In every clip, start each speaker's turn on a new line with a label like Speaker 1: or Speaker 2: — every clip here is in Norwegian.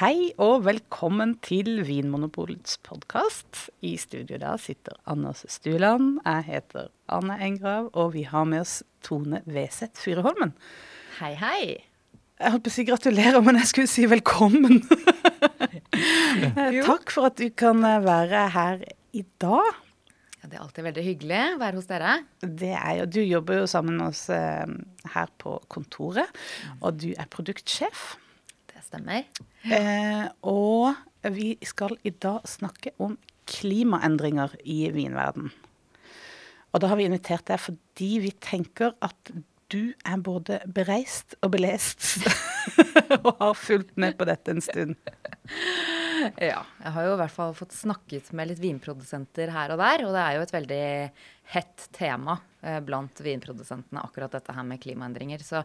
Speaker 1: Hei og velkommen til Vinmonopolets podkast. I studio da sitter Anders Stuland. jeg heter Anne Engrav, og vi har med oss Tone Weseth Fyreholmen.
Speaker 2: Hei, hei.
Speaker 1: Jeg holdt på å si gratulerer, men jeg skulle si velkommen. Takk for at du kan være her i dag.
Speaker 2: Ja, det er alltid veldig hyggelig å være hos dere.
Speaker 1: Det er jo, Du jobber jo sammen med oss eh, her på kontoret, og du er produktsjef.
Speaker 2: Stemmer.
Speaker 1: Eh, og vi skal i dag snakke om klimaendringer i vinverden. Og da har vi invitert deg fordi vi tenker at du er både bereist og belest og har fulgt med på dette en stund.
Speaker 2: Ja. Jeg har jo i hvert fall fått snakket med litt vinprodusenter her og der, og det er jo et veldig hett tema blant vinprodusentene, akkurat dette her med klimaendringer. Så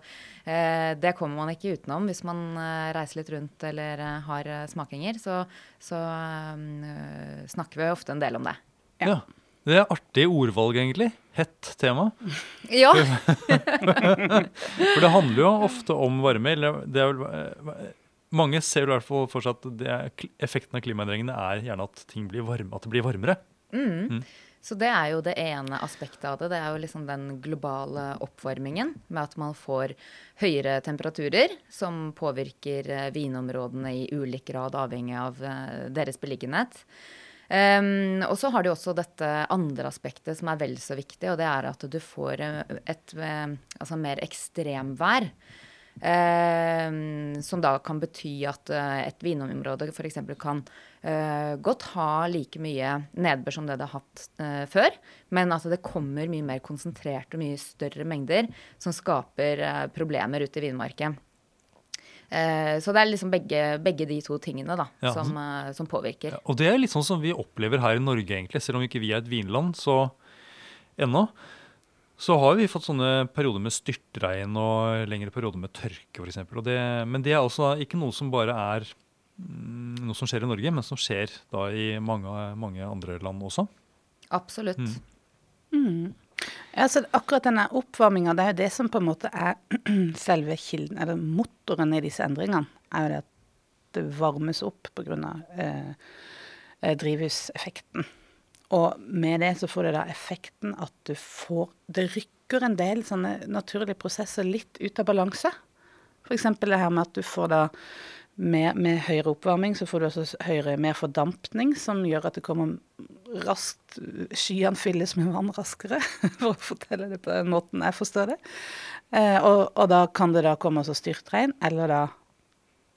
Speaker 2: eh, det kommer man ikke utenom hvis man eh, reiser litt rundt eller eh, har eh, smakinger. Så, så eh, snakker vi ofte en del om det.
Speaker 3: Ja. Det er artig ordvalg, egentlig. Hett tema.
Speaker 2: Ja.
Speaker 3: For det handler jo ofte om varme. Eller det er vel, eh, mange ser i hvert fall for seg at det er, effekten av klimaendringene er gjerne at ting blir varme, at det blir varmere.
Speaker 2: Mm. Så det er jo det ene aspektet av det. Det er jo liksom den globale oppvarmingen med at man får høyere temperaturer som påvirker eh, vinområdene i ulik grad avhengig av eh, deres beliggenhet. Um, og så har du også dette andre aspektet som er vel så viktig, og det er at du får et, et eh, altså mer ekstremvær. Um, som da kan bety at eh, et vinområde f.eks. kan eh, godt ha like mye nedbør som det det har hatt eh, før, men at det kommer mye mer konsentrert og mye større mengder som skaper problemer ute i vinmarken. Så det er liksom begge, begge de to tingene da,
Speaker 3: Ja.
Speaker 2: som, som påvirker.
Speaker 3: Ja, og det er litt sånn som vi opplever her i Norge, egentlig. Selv om ikke vi er et vinland, så ennå. Så har vi fått sånne perioder med styrtregn og lengre perioder med tørke, f.eks. Men det er altså ikke noe som bare er mm, noe som skjer i Norge, men som skjer da i mange, mange andre land også.
Speaker 2: Absolutt.
Speaker 3: Mm.
Speaker 1: Mm. Altså, akkurat denne oppvarminga, det er jo det som på en måte er selve kilden, eller motoren i disse endringene. er jo det at det varmes opp pga. Eh, eh, drivhuseffekten. Og med det så får du da effekten at du får Det rykker en del sånne naturlige prosesser litt ut av balanse. F.eks. det her med at du får da med, med høyere oppvarming så får du også høyere, mer fordampning, som gjør at det kommer raskt Skyene fylles med vann raskere, for å fortelle det på den måten jeg forstår det. Eh, og, og da kan det da komme også styrtregn, eller da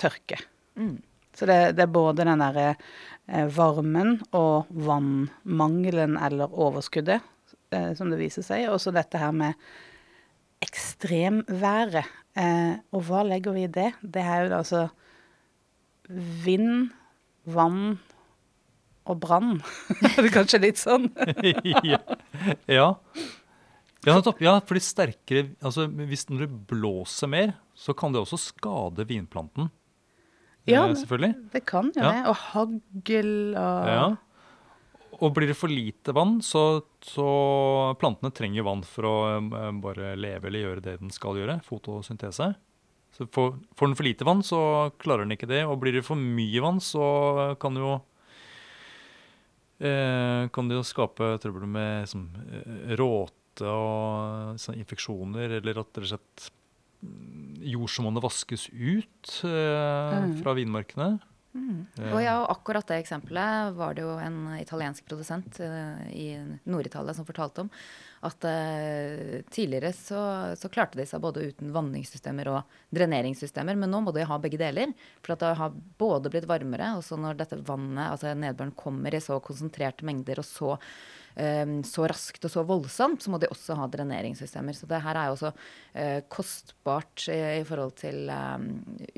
Speaker 1: tørke.
Speaker 2: Mm.
Speaker 1: Så det, det er både den derre eh, varmen og vannmangelen eller overskuddet, eh, som det viser seg, og så dette her med ekstremværet. Eh, og hva legger vi i det? Det er jo altså vind, vann og brann. Er kanskje litt sånn?
Speaker 3: ja. ja. Nettopp. Ja, fordi sterkere Altså, hvis det blåser mer, så kan det også skade vinplanten.
Speaker 1: Ja,
Speaker 3: eh, selvfølgelig.
Speaker 1: Det kan jo
Speaker 3: Ja.
Speaker 1: det. Og hagl og
Speaker 3: Ja. Og blir det for lite vann, så, så plantene trenger vann for å eh, bare leve eller gjøre det den skal gjøre, fotosyntese. Så får, får den for lite vann, så klarer den ikke det. Og blir det for mye vann, så kan jo eh, kan det jo skape trøbbel med liksom, råte og sånne infeksjoner, eller at rett og slett jordsmonnet vaskes ut eh,
Speaker 1: Mm.
Speaker 3: fra vinmarkene. Mm.
Speaker 2: Og ja, og akkurat det eksempelet var det jo en italiensk produsent eh, i Nord-Italia som fortalte om. At eh, tidligere så, så klarte de seg både uten vanningssystemer og dreneringssystemer, men nå må de ha begge deler. For at det har både blitt varmere, og så når dette vannet, altså nedbøren, kommer i så konsentrerte mengder og så, eh, så raskt og så voldsomt, så må de også ha dreneringssystemer. Så det her er jo også eh, kostbart i, i forhold til eh,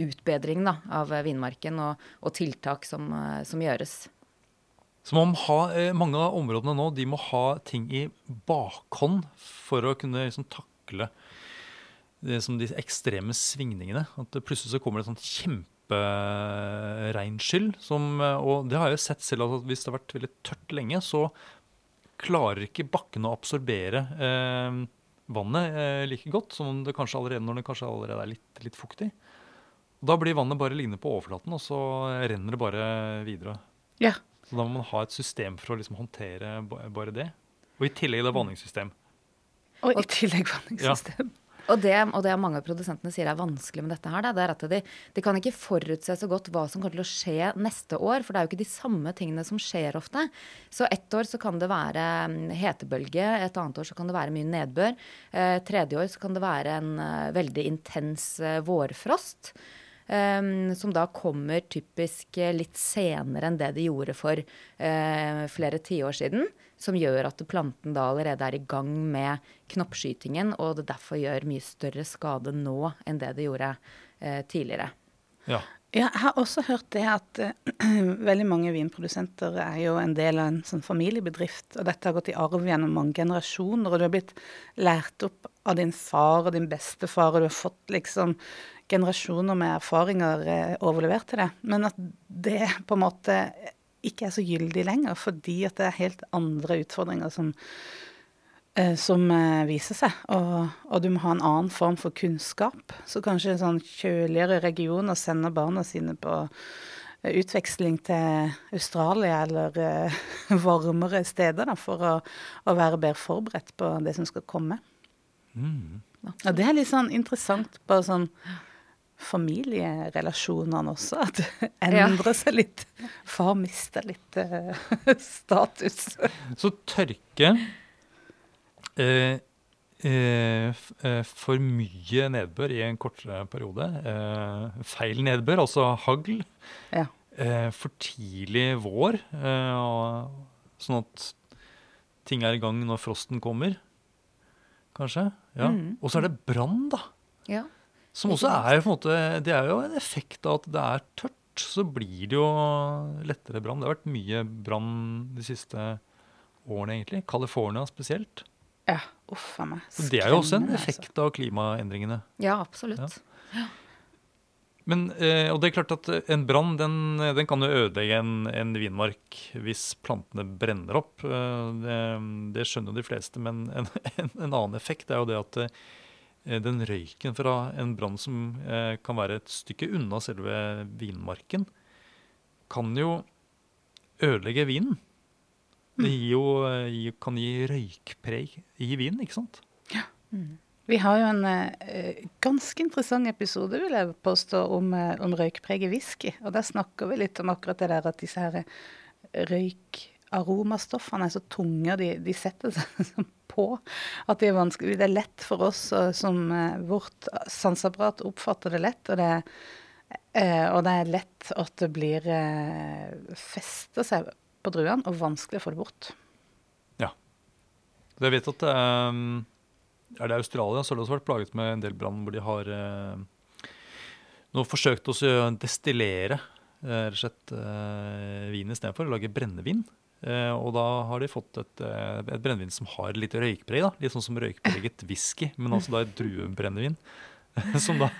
Speaker 2: utbedring da, av vinmarken og, og tiltak som, eh, som gjøres.
Speaker 3: Så man ha, eh, mange av områdene nå de må ha ting i bakhånd for å kunne liksom takle de ekstreme svingningene. At det plutselig så kommer det et sånt kjemperegnskyll. eh, Og det har jeg jo sett selv at hvis det har vært veldig tørt lenge, så klarer ikke bakken å absorbere eh, vannet eh, like godt som det kanskje allerede når det kanskje allerede er litt, litt fuktig. Da blir vannet bare liggende på overflaten, og så renner det bare videre.
Speaker 1: Ja.
Speaker 3: Så da må man ha et system for å liksom håndtere bare det. Og i tillegg det er vanningssystem.
Speaker 1: Og i tillegg vanningssystem.
Speaker 2: Og det, og det mange av produsentene sier er vanskelig med dette her, det er at de, de kan ikke forutse så godt hva som kommer til å skje neste år, for det er jo ikke de samme tingene som skjer ofte. Så ett år så kan det være mm, hetebølge, et annet år så kan det være mye nedbør. Eh, tredje år så kan det være en eh, veldig intens eh, vårfrost. Um, som da kommer typisk litt senere enn det de gjorde for uh, flere tiår siden. Som gjør at planten da allerede er i gang med knoppskytingen, og det derfor gjør mye større skade nå enn det det gjorde eh, tidligere.
Speaker 3: Ja.
Speaker 1: Ja, jeg har også hørt det at uh, veldig mange vinprodusenter er jo en del av en sånn familiebedrift. Og dette har gått i arv gjennom mange generasjoner. Og du har blitt lært opp av din far og din bestefar, og du har fått liksom generasjoner med erfaringer uh, overlevert til deg. Men at det på en måte ikke er så gyldig lenger, fordi at det er helt andre utfordringer som eh, som eh, viser seg, og, og du må ha en annen form for kunnskap. Så kanskje en sånn kjøligere og sender barna sine på eh, utveksling til Australia eller varmere steder da, for å, å være bedre forberedt på det som skal komme.
Speaker 3: Mm.
Speaker 1: Og det er litt sånn interessant bare sånn familierelasjonene også, at det endrer seg litt. Far mister litt uh, status.
Speaker 3: Så tørke eh, eh, eh, For mye nedbør i en kortere periode. Eh, feil nedbør, altså hagl.
Speaker 1: Ja.
Speaker 3: Eh, for tidlig vår, eh, og, sånn at ting er i gang når frosten kommer. Kanskje. Ja.
Speaker 2: Mm.
Speaker 3: Og så er det brann, da.
Speaker 2: Ja.
Speaker 3: Som også er måte, Det er jo en effekt av at det er tørt. Så blir det jo lettere brann. Det har vært mye brann de siste årene, egentlig. California spesielt.
Speaker 1: Ja, uff a meg.
Speaker 3: Så det er jo også en
Speaker 1: altså.
Speaker 3: effekt av klimaendringene.
Speaker 2: ja, absolutt.
Speaker 3: Men, eh, og det er klart at en brann den, den kan jo ødelegge en, en vinmark hvis plantene brenner opp. Eh, Det, det skjønner jo de fleste, men en, en, en annen effekt er jo det at eh, den røyken fra en brann som eh, kan være et stykke unna selve vinmarken, kan jo ødelegge vinen. Det gir jo, eh, kan gi røykpreg i vinen, ikke sant? Ja.
Speaker 1: Vi har jo en eh, ganske interessant episode, vil jeg påstå, om, eh, om røykpreg i whisky. Og der snakker vi litt om akkurat det der at disse her røykaromastoffene er så tunge, de, de setter seg på at det er vanskelig. Det er lett for oss eh, som eh, vårt sanseapparat oppfatter det lett, og det, eh, og det er lett at det blir eh, fester seg på druene, og vanskelig å få det bort.
Speaker 3: Ja. jeg vet at det er det Australia, så har også vært plaget med en del brann hvor de har eh, nå forsøkt å destillere eh, rett og slett eh, vin istedenfor, lage brennevin. Eh, og da har de fått et, eh, et brennevin som har litt røykpreg, da. litt sånn som røykpreget whisky, men altså da et druebrennevin. som da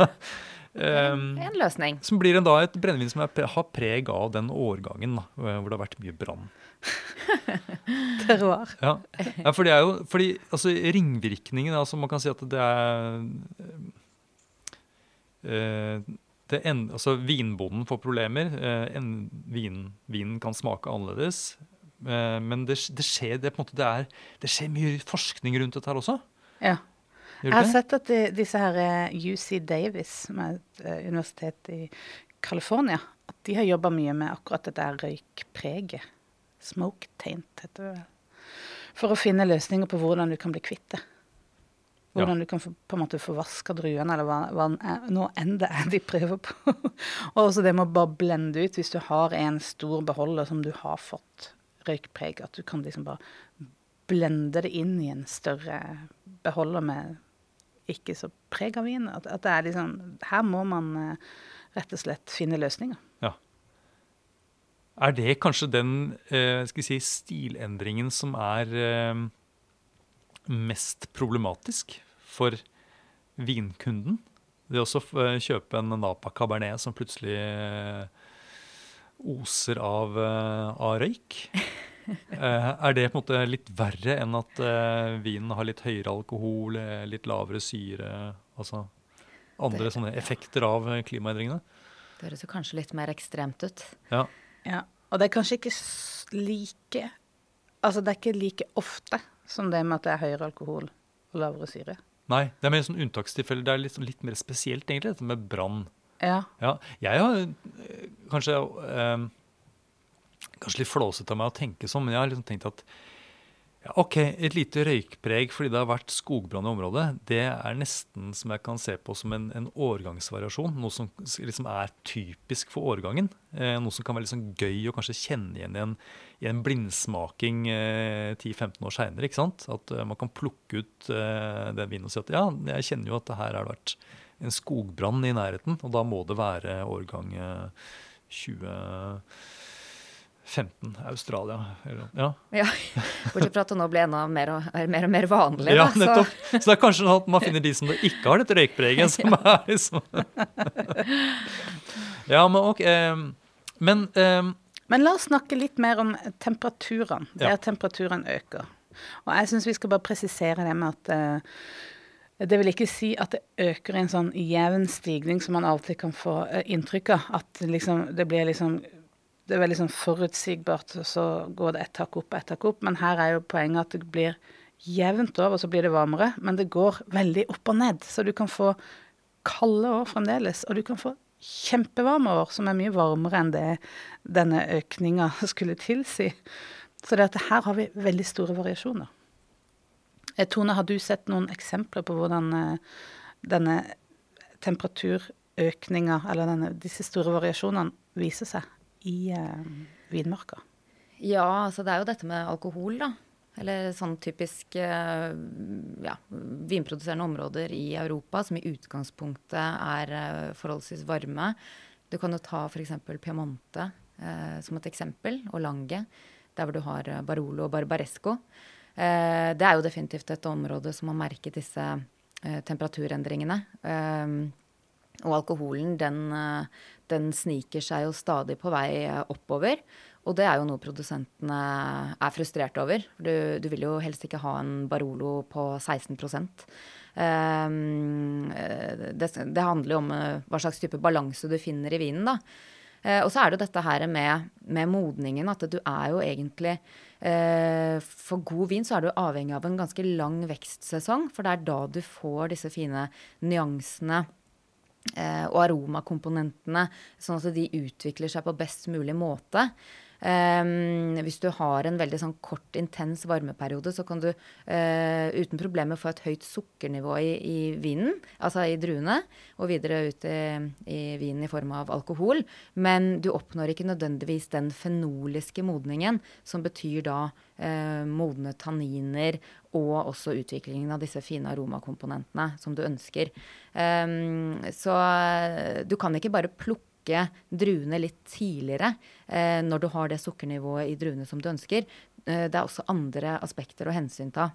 Speaker 3: Um,
Speaker 2: En løsning.
Speaker 3: som blir en, da et brennevin som er, har preg av den årgangen da, hvor det har vært mye brann.
Speaker 1: Terroir.
Speaker 3: Ja, ja for det er jo fordi altså, ringvirkningen altså Man kan si at det er uh, det en, altså, Vinbonden får problemer. Uh, en, vin, vinen kan smake annerledes. Eh, men det, det, skjer, det, måte, det, er, det skjer mye forskning rundt dette her også.
Speaker 1: Ja. Jeg har sett at de, disse her eh, UC Davis, som er et eh, universitet i California, at de har jobba mye med akkurat det der røykpreget. Smoke taint, heter det vel. For å finne løsninger på hvordan du kan bli kvitt det. Hvordan du kan få, på en måte få vaska druene, eller hva, hva nå enn det er de prøver på. Og også det med å bare blende ut hvis du har en stor beholder som du har fått røykpreg, at du kan liksom bare blende det inn i en større beholder med ikke så preg av vin. At, at det er liksom Her må man eh, rett og slett finne løsninger.
Speaker 3: Er det kanskje den eh, skal si, stilendringen som er eh, mest problematisk for vinkunden? Det å kjøpe en Napa Cabernet som plutselig eh, oser av, eh, av røyk. Eh, er det på en måte litt verre enn at eh, vinen har litt høyere alkohol, litt lavere syre? Altså, andre
Speaker 2: Det-
Speaker 3: sånne effekter av klimaendringene.
Speaker 2: Det høres jo kanskje litt mer ekstremt ut.
Speaker 3: Ja.
Speaker 1: Ja. Og det er kanskje ikke like Altså, det er ikke like ofte som det med at det er høyere alkohol og lavere syre.
Speaker 3: Nei, det er mer sånn unntakstilfelle. Det er litt, sånn- litt mer spesielt, egentlig, dette med brann.
Speaker 1: Ja.
Speaker 3: Ja, jeg har eh, kanskje eh, Kanskje litt flåsete av meg å tenke sånn, men jeg har liksom tenkt at ja, OK, et lite røykpreg fordi det har vært skogbrann i området, det er nesten som jeg kan se på som en, en årgangsvariasjon. Noe som liksom er typisk for årgangen. Eh, noe som kan være sånn gøy å kanskje kjenne igjen i en, i en blindsmaking eh, 10-15 år seinere. At eh, man kan plukke ut eh, den vinen og si at ja, jeg kjenner jo at det her har vært en skogbrann i nærheten, og da må det være årgang eh, 2015, Australia. Eller, ja.
Speaker 2: Ja, Bortsett fra at det nå blir enda mer og er mer, og mer vanlig.
Speaker 3: ja,
Speaker 2: da, så-
Speaker 3: nettopp. Så det er kanskje sånn at man finner de som det ikke har dette røykpreget, som er liksom Ja, men ok. Men um...
Speaker 1: Men la oss snakke litt mer om temperaturene, der
Speaker 3: Ja.
Speaker 1: temperaturen øker. Og jeg syns vi skal bare presisere det med at eh, det vil ikke si at det øker en sånn jevn stigning som man alltid kan få eh, inntrykk av. At liksom, det blir liksom Det er veldig sånn forutsigbart, og så går det ett hakk opp, og ett hakk opp. Men her er jo poenget at det blir jevnt over, så blir det varmere. Men det går veldig opp og ned. Så du kan få kalde år fremdeles, og du kan få kjempevarme år som er mye varmere enn det denne økninga skulle tilsi. Så det at her har vi veldig store variasjoner. Eh, Tone, har du sett noen eksempler på hvordan eh, denne temperaturøkninga, eller denne, disse store variasjonene, viser seg i eh, vinmarka?
Speaker 2: Ja, altså det er jo dette med alkohol, da. Eller sånn typisk eh, ja, vinproduserende områder i Europa som i utgangspunktet er forholdsvis varme. Du kan jo ta f.eks. Piemonte eh, som et eksempel, og Lange, der hvor du har Barolo og Barbaresco. Eh, det er jo definitivt et område som har merket disse eh, temperaturendringene. Eh, og alkoholen, den, eh, den sniker seg jo stadig på vei oppover. Og det er jo noe produsentene er frustrert over. Du, du vil jo helst ikke ha en Barolo på 16 Um, det, det handler jo om hva slags type balanse du finner i vinen, da. Og så er det jo dette her med, med modningen, at du er jo egentlig For god vin så er du avhengig av en ganske lang vekstsesong, for det er da du får disse fine nyansene eh, og aromakomponentene, sånn at de utvikler seg på best mulig måte. Um, hvis du har en veldig sånn kort, intens varmeperiode, så kan du uh, uten problemer få et høyt sukkernivå i, i vinen, altså i druene, og videre ut i, i vinen i form av alkohol. Men du oppnår ikke nødvendigvis den fenoliske modningen, som betyr da uh, modne tanniner og også utviklingen av disse fine aromakomponentene som du ønsker. Um, så uh, du kan ikke bare plukke druene litt tidligere eh, når du har det sukkernivået i druene som du ønsker. Eh, det er også andre aspekter å hensynta.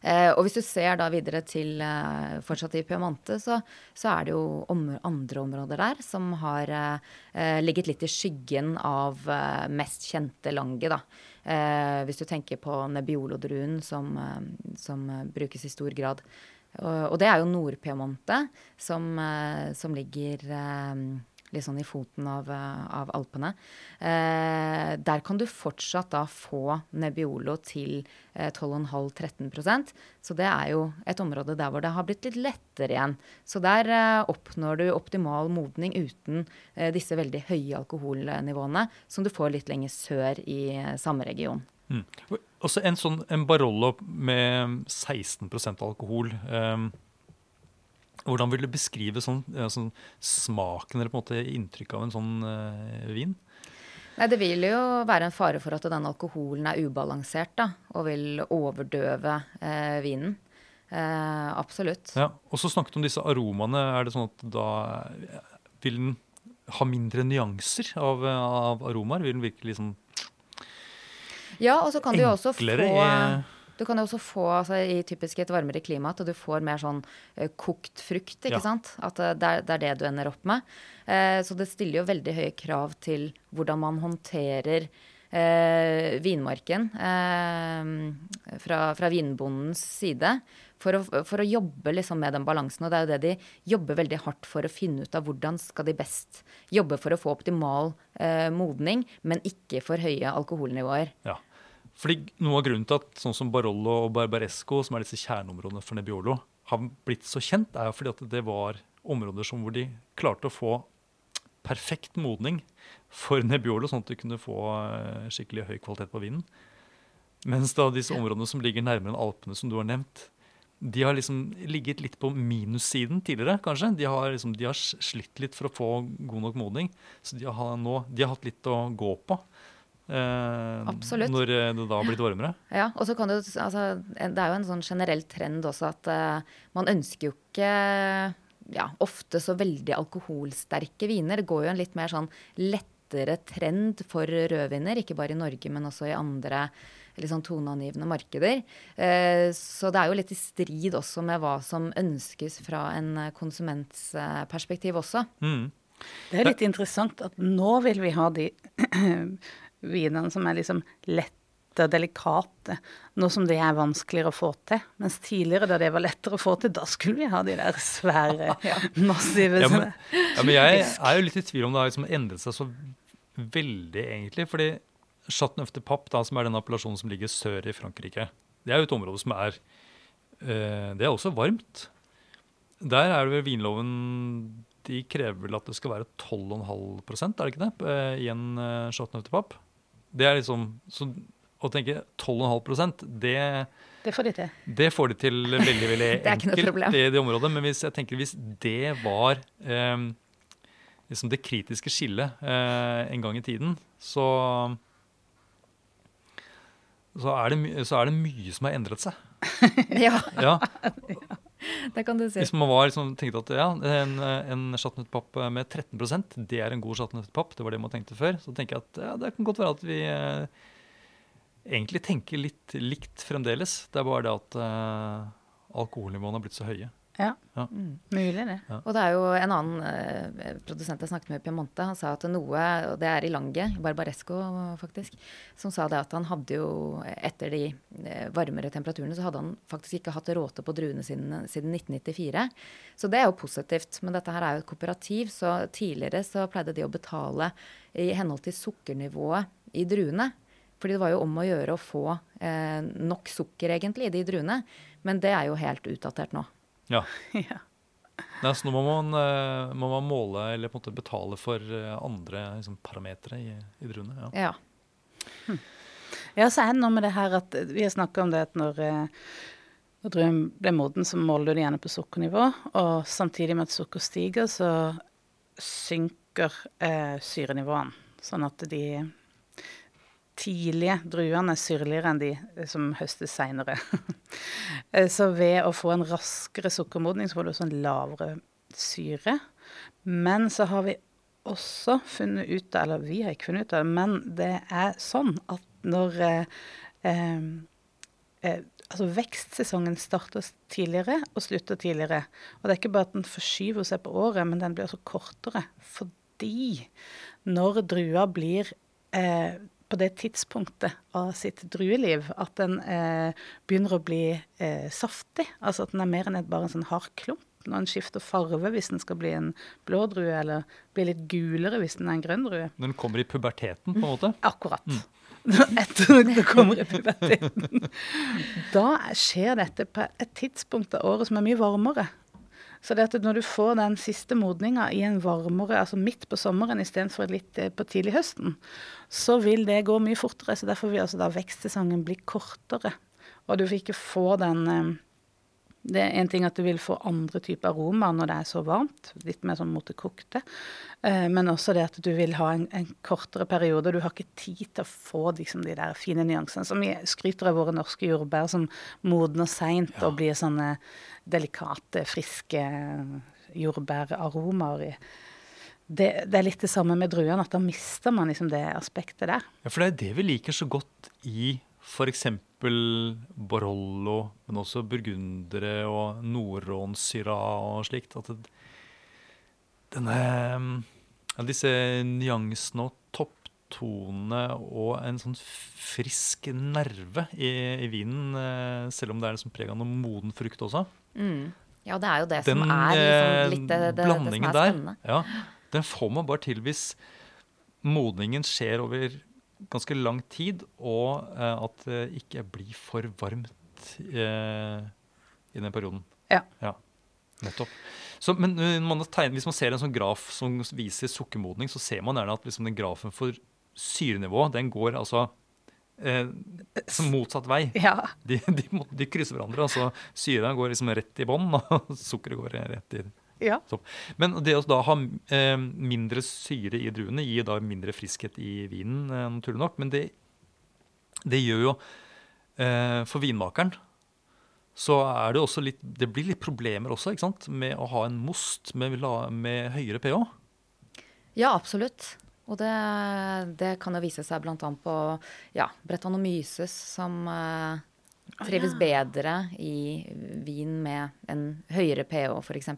Speaker 2: Eh, og hvis du ser da videre til eh, fortsatt i Piamante, så, så er det jo om, andre områder der som har eh, ligget litt i skyggen av eh, mest kjente lange, da. Eh, hvis du tenker på Nebbiolo-druen som, eh, som eh, brukes i stor grad. Og, det er jo Nord-Piemonte, som, eh, som ligger eh, litt sånn i foten av, eh, av Alpene. Der kan du fortsatt da få Nebbiolo til eh, 12,5-13% Så det er jo et område der hvor det har blitt litt lettere igjen. Så der oppnår du optimal modning uten disse veldig høye alkoholnivåene som du får litt lenger sør i samme region.
Speaker 3: Mm. Også en sånn en Barolo med 16% alkohol. Um, hvordan vil du beskrive sånn, sånn smaken eller på en måte inntrykk av en sånn uh, vin?
Speaker 2: Nei, Det vil jo være en fare for at den alkoholen er ubalansert da, og vil overdøve eh, vinen. Eh, absolutt.
Speaker 3: Ja, Og så snakket du om disse aromaene. Er det sånn at da vil den ha mindre nyanser av, av aromaer? Vil den virke liksom
Speaker 2: Ja, og så kan du jo også få
Speaker 3: i
Speaker 2: Du kan jo også få, altså, i typisk et varmere klima, at du får mer sånn uh, kokt frukt, ikke
Speaker 3: Ja.
Speaker 2: sant? At uh, det, er, det er det du ender opp med. Uh, så det stiller jo veldig høye krav til hvordan man håndterer eh, vinmarken eh, fra, fra, vinbondens side. For å, for å jobbe liksom med den balansen. Og det er jo det de jobber veldig hardt for å finne ut av. Hvordan skal de best jobbe for å få optimal eh, modning, men ikke for høye alkoholnivåer.
Speaker 3: Ja. Fordi Noe av grunnen til at sånn som Barollo og Barbaresco, som er disse kjerneområdene for Nebbiolo, har blitt så kjent, er jo fordi at det var områder som hvor de klarte å få perfekt modning for Nebbiolo, sånn at du kunne få eh, skikkelig høy kvalitet på vinen. Mens da disse områdene som ligger nærmere enn Alpene, som du har nevnt, de har liksom ligget litt på minussiden tidligere, kanskje. De har, liksom, de har slitt litt for å få god nok modning. Så de har, nå, de har hatt litt å gå på. Eh,
Speaker 2: Absolutt.
Speaker 3: Når eh, det da har blitt varmere.
Speaker 2: Ja, og så kan det, altså, det er jo en sånn generell trend også at uh, man ønsker jo ikke ja, ofte så veldig alkoholsterke viner. Det går jo en litt mer sånn lettere trend for rødviner, ikke bare i Norge, men også i andre litt sånn toneangivende markeder. Eh, så det er jo litt i strid også med hva som ønskes fra en konsuments perspektiv også.
Speaker 3: Mm.
Speaker 1: Det er litt interessant at nå vil vi ha de vinene som er liksom lette og delikate, nå som det er vanskeligere å få til. Mens tidligere, da det var lettere å få til, da skulle vi ha de der svære, massive
Speaker 3: ja, men, ja, men jeg er jo litt i tvil om det har liksom endret seg så veldig, egentlig. fordi Chateauneuf de Pape, da, som er den appellasjonen som ligger sør i Frankrike, det er jo et område som er uh, Det er også varmt. Der er det vel vinloven De krever vel at det skal være 12,5 er det ikke det, uh, i en uh, Chateauneuf de Pape? Det er liksom så, Å tenke 12,5 det
Speaker 1: det får de til.
Speaker 3: Det får de til veldig veldig enkelt
Speaker 2: i
Speaker 3: det området. Men hvis jeg tenker hvis det var eh, liksom det kritiske skillet eh, en gang i tiden, så så er, det, så er det mye som har endret seg.
Speaker 2: ja.
Speaker 3: ja.
Speaker 2: Det kan du si.
Speaker 3: Hvis man var liksom, tenkte at ja, en, en chatnøttpapp med 13% det er en god chatnøttpapp, det var det man tenkte før, så tenker jeg at ja, det kan godt være at vi eh, egentlig tenker litt likt fremdeles. Det er bare det at eh, alkoholnivåene har blitt så høye.
Speaker 1: Ja, ja. Mm. mulig det.
Speaker 2: Ja. Og det er jo en annen eh, produsent jeg snakket med i Piemonte, han sa at noe, og det er i Lange, Barbaresco faktisk, som sa det at han hadde jo, etter de eh, varmere temperaturene, så hadde han faktisk ikke hatt råte på druene sine siden 1994. Så det er jo positivt. Men dette her er jo et kooperativ, så tidligere så pleide de å betale i henhold til sukkernivået i druene. Fordi det var jo om å gjøre å få eh, nok sukker egentlig i de druene. Men det er jo helt utdatert nå.
Speaker 3: Ja. ja. Nei, så nå må man, uh, må man, måle eller på en måte betale for uh, andre liksom, parametere i, i druene.
Speaker 2: Ja. Ja.
Speaker 1: Hm. ja, så er det noe med det her at vi har snakka om det at når, når druen ble moden, så måler du det gjerne på sukkernivå. Og samtidig med at sukker stiger, så synker syrenivåene. Sånn at de tidlige druene er syrligere enn de som høstes seinere. Eh, så ved å få en raskere sukkermodning, så får du også en lavere syre. Men så har vi også funnet ut av, eller vi har ikke funnet ut av det, men det er sånn at når eh, eh, eh, altså Vekstsesongen starter tidligere og slutter tidligere. Og det er ikke bare at den forskyver seg på året, men den blir også kortere. Fordi når drua blir eh, på det tidspunktet av sitt drueliv at den eh, begynner å bli eh, saftig. Altså at den er mer enn bare en sånn hard klump. Når den skifter farve hvis den skal bli en blå drue, eller blir litt gulere hvis den er en grønn drue.
Speaker 3: Når den kommer i puberteten, på en måte?
Speaker 1: Mm, akkurat. Mm. Etter at den kommer i puberteten. Da skjer dette på et tidspunkt av året som er mye varmere. Så det at når du får den siste modninga i en varmere, altså midt på sommeren istedenfor litt eh, på tidlig høsten, så vil det gå mye fortere. Så derfor vil altså da vekstsesongen bli kortere. Og du vil ikke få den eh, det er en ting at du vil få andre typer aromaer når det er så varmt, litt mer sånn mot det kokte. Eh, men også det at du vil ha en, en, kortere periode. Du har ikke tid til å få liksom, de der fine nyansene. Som vi skryter av våre norske jordbær som modner seint ja. og blir sånne delikate, friske jordbæraromaer. Det, det, er litt det samme med druene, at da mister man liksom det aspektet der.
Speaker 3: Ja, For det er det vi liker så godt i f.eks. Borollo, men også burgundere og Nordrån-syra og slikt. At det, denne ja, Disse nyansene og topptonene og en sånn frisk nerve i, i vinen, eh, selv om det er liksom preg av noe moden frukt også.
Speaker 2: Mm. Ja, det er jo det
Speaker 3: Den
Speaker 2: som er
Speaker 3: eh,
Speaker 2: liksom litt det, det, det som
Speaker 3: er
Speaker 2: er
Speaker 3: der, ja, den får man bare til hvis modningen skjer over ganske lang tid, og eh, at det ikke blir for varmt eh, i den perioden.
Speaker 1: Ja.
Speaker 3: Nettopp. Så, men uh, man tegner, hvis man ser en sånn graf som viser sukkermodning, så ser man gjerne at liksom den grafen for syrenivå den går altså eh, som motsatt vei.
Speaker 1: Ja.
Speaker 3: De, de, de krysser hverandre. altså Syra går liksom rett i bånn, og sukkeret går rett i
Speaker 1: ja.
Speaker 3: Men det å da ha eh, mindre syre i druene gir da mindre friskhet i vinen, eh, naturlig nok. Men det, det gjør jo eh, For vinmakeren så er det også litt Det blir litt problemer også, ikke sant? Med å ha en most med, med høyere pH.
Speaker 2: Ja, absolutt. Og det, det kan jo vise seg bl.a. på ja, Bretanomyces, som eh, trives bedre i vin med en høyere pH, f.eks.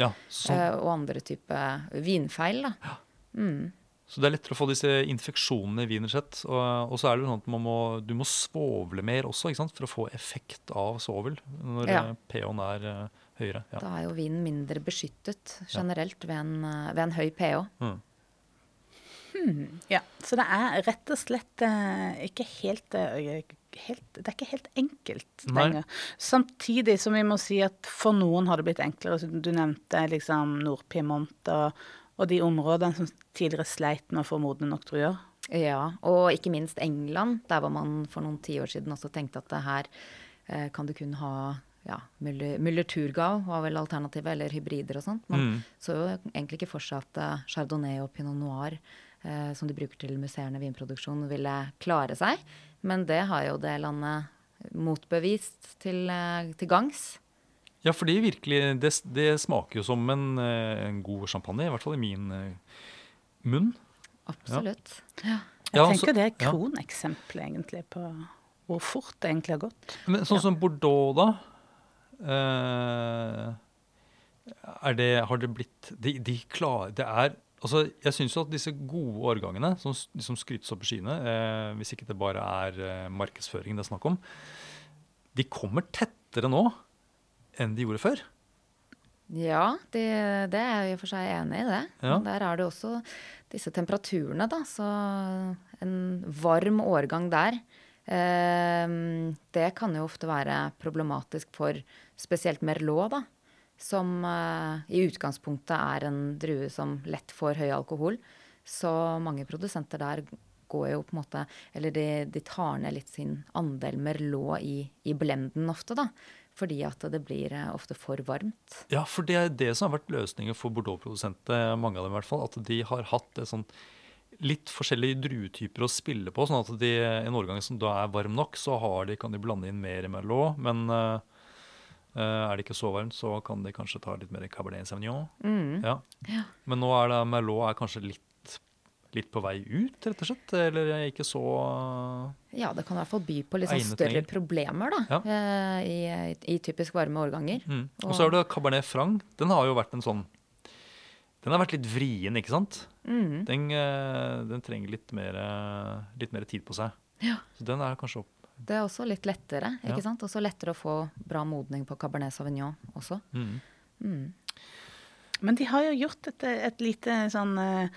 Speaker 3: Ja, sånn.
Speaker 2: Uh, og andre typer vinfeil. da. Mm.
Speaker 3: Så det er lettere å få disse infeksjonene i vinen sett. Og, og så er det sånn at man må, du må svovle mer også, ikke sant? for å få effekt av svovel når
Speaker 2: Ja.
Speaker 3: eh, pH-en er eh, høyere. Ja.
Speaker 2: Da er jo vinen mindre beskyttet generelt ved en, ved en høy pH.
Speaker 3: Mm.
Speaker 1: ja. Så det er rett og slett uh, ikke helt, eh, helt Det er ikke helt enkelt lenger. Samtidig som vi må si at for noen har det blitt enklere. Så Du nevnte liksom Nord-Piemont og, og de områdene som tidligere sleit med å få modne nok druer.
Speaker 2: Ja, og ikke minst England, der hvor man for noen tiår siden også tenkte at det her eh, kan du kun ha ja, Müller, Müller Turgau var vel alternativet, eller hybrider og sånt. Man
Speaker 3: Mm.
Speaker 2: så jo egentlig ikke for seg at eh, Chardonnay og Pinot Noir, eh, som de bruker til musserende vinproduksjon, ville klare seg. Men det har jo det landet motbevist til, eh, til gangs.
Speaker 3: Ja, fordi virkelig, det, det smaker jo som en, eh, en god champagne, i hvert fall i min eh, munn.
Speaker 2: Absolutt.
Speaker 1: Jeg
Speaker 3: Ja, altså-
Speaker 1: tenker det er
Speaker 3: ja.
Speaker 1: kroneksempelet egentlig på hvor fort det egentlig har gått.
Speaker 3: Men sånn som Bordeaux, da eh, er det, Har det blitt De, de klarer Det er Altså, jeg syns jo at disse gode årgangene, som, som skrytes opp i skyene, eh, hvis ikke det bare er eh, markedsføring det er snakk om, de kommer tettere nå enn de gjorde før.
Speaker 2: Ja, det, det er jeg i og for seg enig i det.
Speaker 3: Ja.
Speaker 2: Men Der er det også disse temperaturene, da. Så en varm årgang der, eh, det kan jo ofte være problematisk for spesielt Merlot, da. Som uh, i utgangspunktet er en drue som lett får høy alkohol. Så mange produsenter der går jo på en måte Eller de, de tar ned litt sin andel Merlot i, i blenden ofte, da. Fordi at det blir eh, ofte for varmt.
Speaker 3: Ja, for det er det som har vært løsningen for Bordeaux-produsenter, mange av dem i hvert fall. At de har hatt sånn litt forskjellige druetyper å spille på. sånn at de, en årgang som da er varm nok, så de, kan de blande inn mer Merlot. Men eh, eh, er det ikke så varmt, så kan de kanskje ta litt mer Cabernet Sauvignon.
Speaker 2: Mm.
Speaker 3: Ja.
Speaker 2: Ja.
Speaker 3: Men nå er det Merlot er kanskje litt, litt på vei ut, rett og slett. Eller ikke så
Speaker 2: Ja, det kan i hvert fall by på litt sånn større
Speaker 3: ting.
Speaker 2: problemer, da. eh, I, I typisk varme årganger.
Speaker 3: mm. Og så er det Cabernet Franc. Den har jo vært en sånn Den har vært litt vrien, ikke sant?
Speaker 2: Mm.
Speaker 3: Den, eh, den trenger litt mer, eh, litt mer tid på seg.
Speaker 2: Ja.
Speaker 3: Så den er kanskje opp.
Speaker 2: Det er også litt lettere, ikke
Speaker 3: Ja.
Speaker 2: sant? Også lettere å få bra modning på Cabernet Sauvignon også.
Speaker 3: Mm.
Speaker 2: Mm.
Speaker 1: Men de har jo gjort et, et lite sånn eh,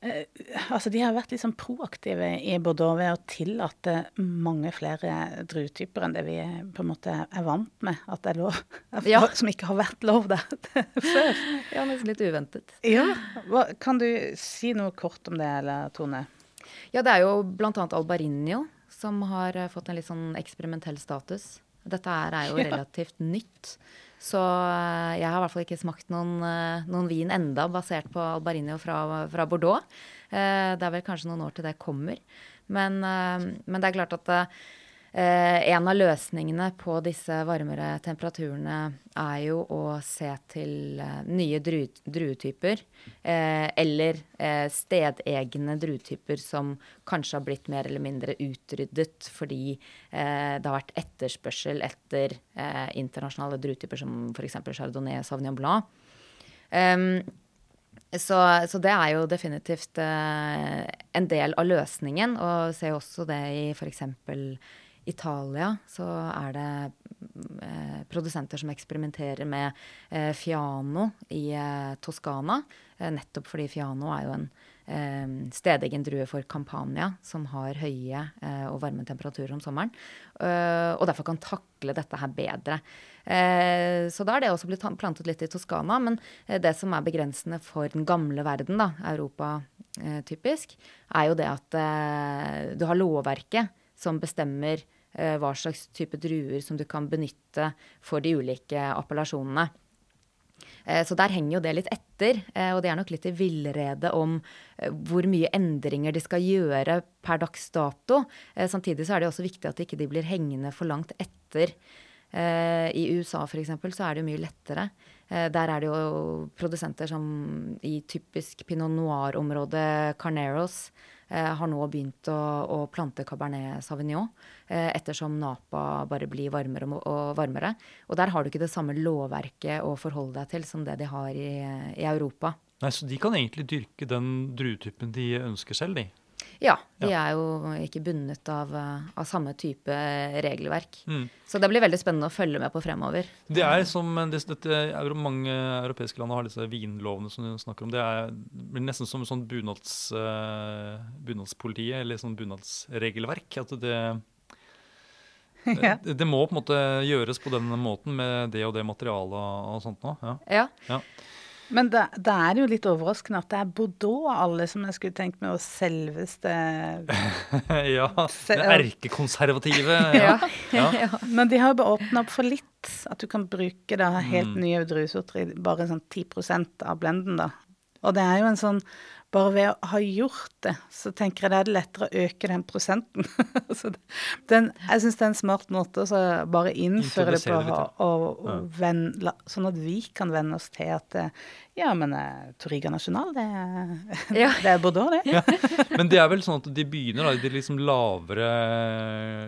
Speaker 1: eh, Altså, de har vært litt sånn proaktive i Bordeaux ved å tillate mange flere druetyper enn det vi på en måte er vant med at det er lov.
Speaker 2: Ja.
Speaker 1: Som ikke har vært lov der før.
Speaker 2: Ja, nesten litt uventet.
Speaker 1: Ja, hva, Kan du si noe kort om det, eller Tone?
Speaker 2: Ja, det er jo blant annet Albarinho som har eh, fått en litt sånn eksperimentell status. Dette er, er jo
Speaker 1: Ja.
Speaker 2: relativt nytt. Så eh, jeg har i hvert fall ikke smakt noen, eh, noen vin enda basert på Albarino fra, fra Bordeaux. Det er vel kanskje noen år til det kommer. Men, men det er klart at en av løsningene på disse varmere temperaturene er jo å se til eh, nye druetyper. Eh, eller eh, stedegne druetyper som kanskje har blitt mer eller mindre utryddet fordi eh, det har vært etterspørsel etter eh, internasjonale druetyper som f.eks. Chardonnay og Sauvignon Blanc. Så, så, det er jo definitivt eh, en del av løsningen. Og ser også det i f.eks. Italia. Så er det eh, produsenter som eksperimenterer med eh, Fiano i eh, Toskana. Eh, nettopp fordi Fiano er jo en eh, stedegen drue for Campania, som har høye og varme temperaturer om sommeren. og derfor kan takle dette her bedre. Eh, så da er det også blitt plantet litt i Toskana. Men eh, det som er begrensende for den gamle verden, da, Europa eh, typisk, er jo det at du har lovverket som bestemmer hva slags type druer som du kan benytte for de ulike appellasjonene. Så der henger jo det litt etter, og det er nok litt i villrede om hvor mye endringer de skal gjøre per dags dato. Samtidig så er det også viktig at de ikke blir hengende for langt etter Eh, I USA f.eks. så er det jo mye lettere. Eh, der er det jo produsenter som i typisk pinot noir-området Carneros eh, har nå begynt å, å, plante Cabernet Sauvignon, ettersom Napa bare blir varmere og varmere. Og der har du ikke det samme lovverket å forholde deg til som det de har i, i Europa.
Speaker 3: Nei, Så de kan egentlig dyrke den druetypen de ønsker selv, de?
Speaker 2: Ja, de ja. er jo ikke bundet av, eh, av samme type regelverk. Mm. Så det blir veldig spennende å følge med på fremover.
Speaker 3: Det er som det, dette, Mange europeiske land har disse vinlovene som du snakker om. Det, er, det blir nesten som sånn bunads, uh, bunadspolitiet, eller sånn bunadsregelverk. At det, ja. det, må på en måte gjøres på den måten med det og det materialet og sånt nå.
Speaker 2: Ja.
Speaker 3: ja.
Speaker 1: Men da, det, er det jo litt overraskende at det er Bordeaux alle som jeg skulle tenkt meg, å selveste
Speaker 3: Ja. Det erkekonservative.
Speaker 1: ja. ja. ja. Men de har jo bare åpna opp for litt. At du kan bruke da helt mm. nye druesorter i bare sånn 10% av blenden, da. Og det er jo en sånn bare ved å ha gjort det, så tenker jeg det er lettere å øke den prosenten. den, jeg syns det er en smart måte å bare innføre det på, og, og, og la, sånn at vi kan venne oss til at ja, men uh, Toriga Nasjonal, det, ja. det, er Bordeaux, det. Ja.
Speaker 3: Men det er vel sånn at de begynner da, de liksom lavere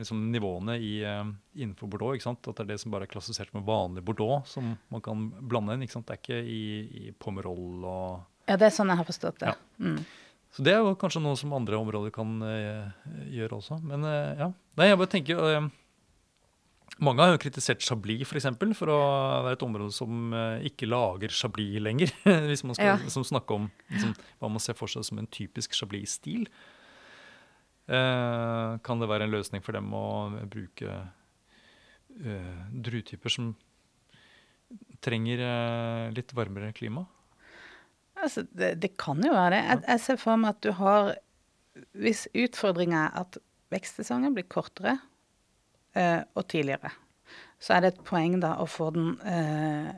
Speaker 3: liksom, nivåene i, uh, innenfor Bordeaux. ikke sant? At det er det som bare er klassifisert med vanlig Bordeaux, som man kan blande inn. ikke sant? Det er ikke i, i Pomerol og
Speaker 1: ja, det er sånn jeg har forstått det. Ja. Mm.
Speaker 3: Så det er jo kanskje noe som andre områder kan uh, gjøre også. Men uh, ja. Nei, jeg bare tenker uh, Mange har jo kritisert Chablis. For, eksempel, for å være et område som ikke lager Chablis lenger. Hvis man skal ja. liksom, snakke om liksom, hva man ser for seg som en typisk Chablis-stil. kan det være en løsning for dem å bruke druetyper som trenger litt varmere klima?
Speaker 1: Altså, det, det, kan jo være det. Jeg, jeg, ser for meg at du har Hvis utfordringa er at vekstsesongen blir kortere eh, og tidligere, så er det et poeng da å få den eh,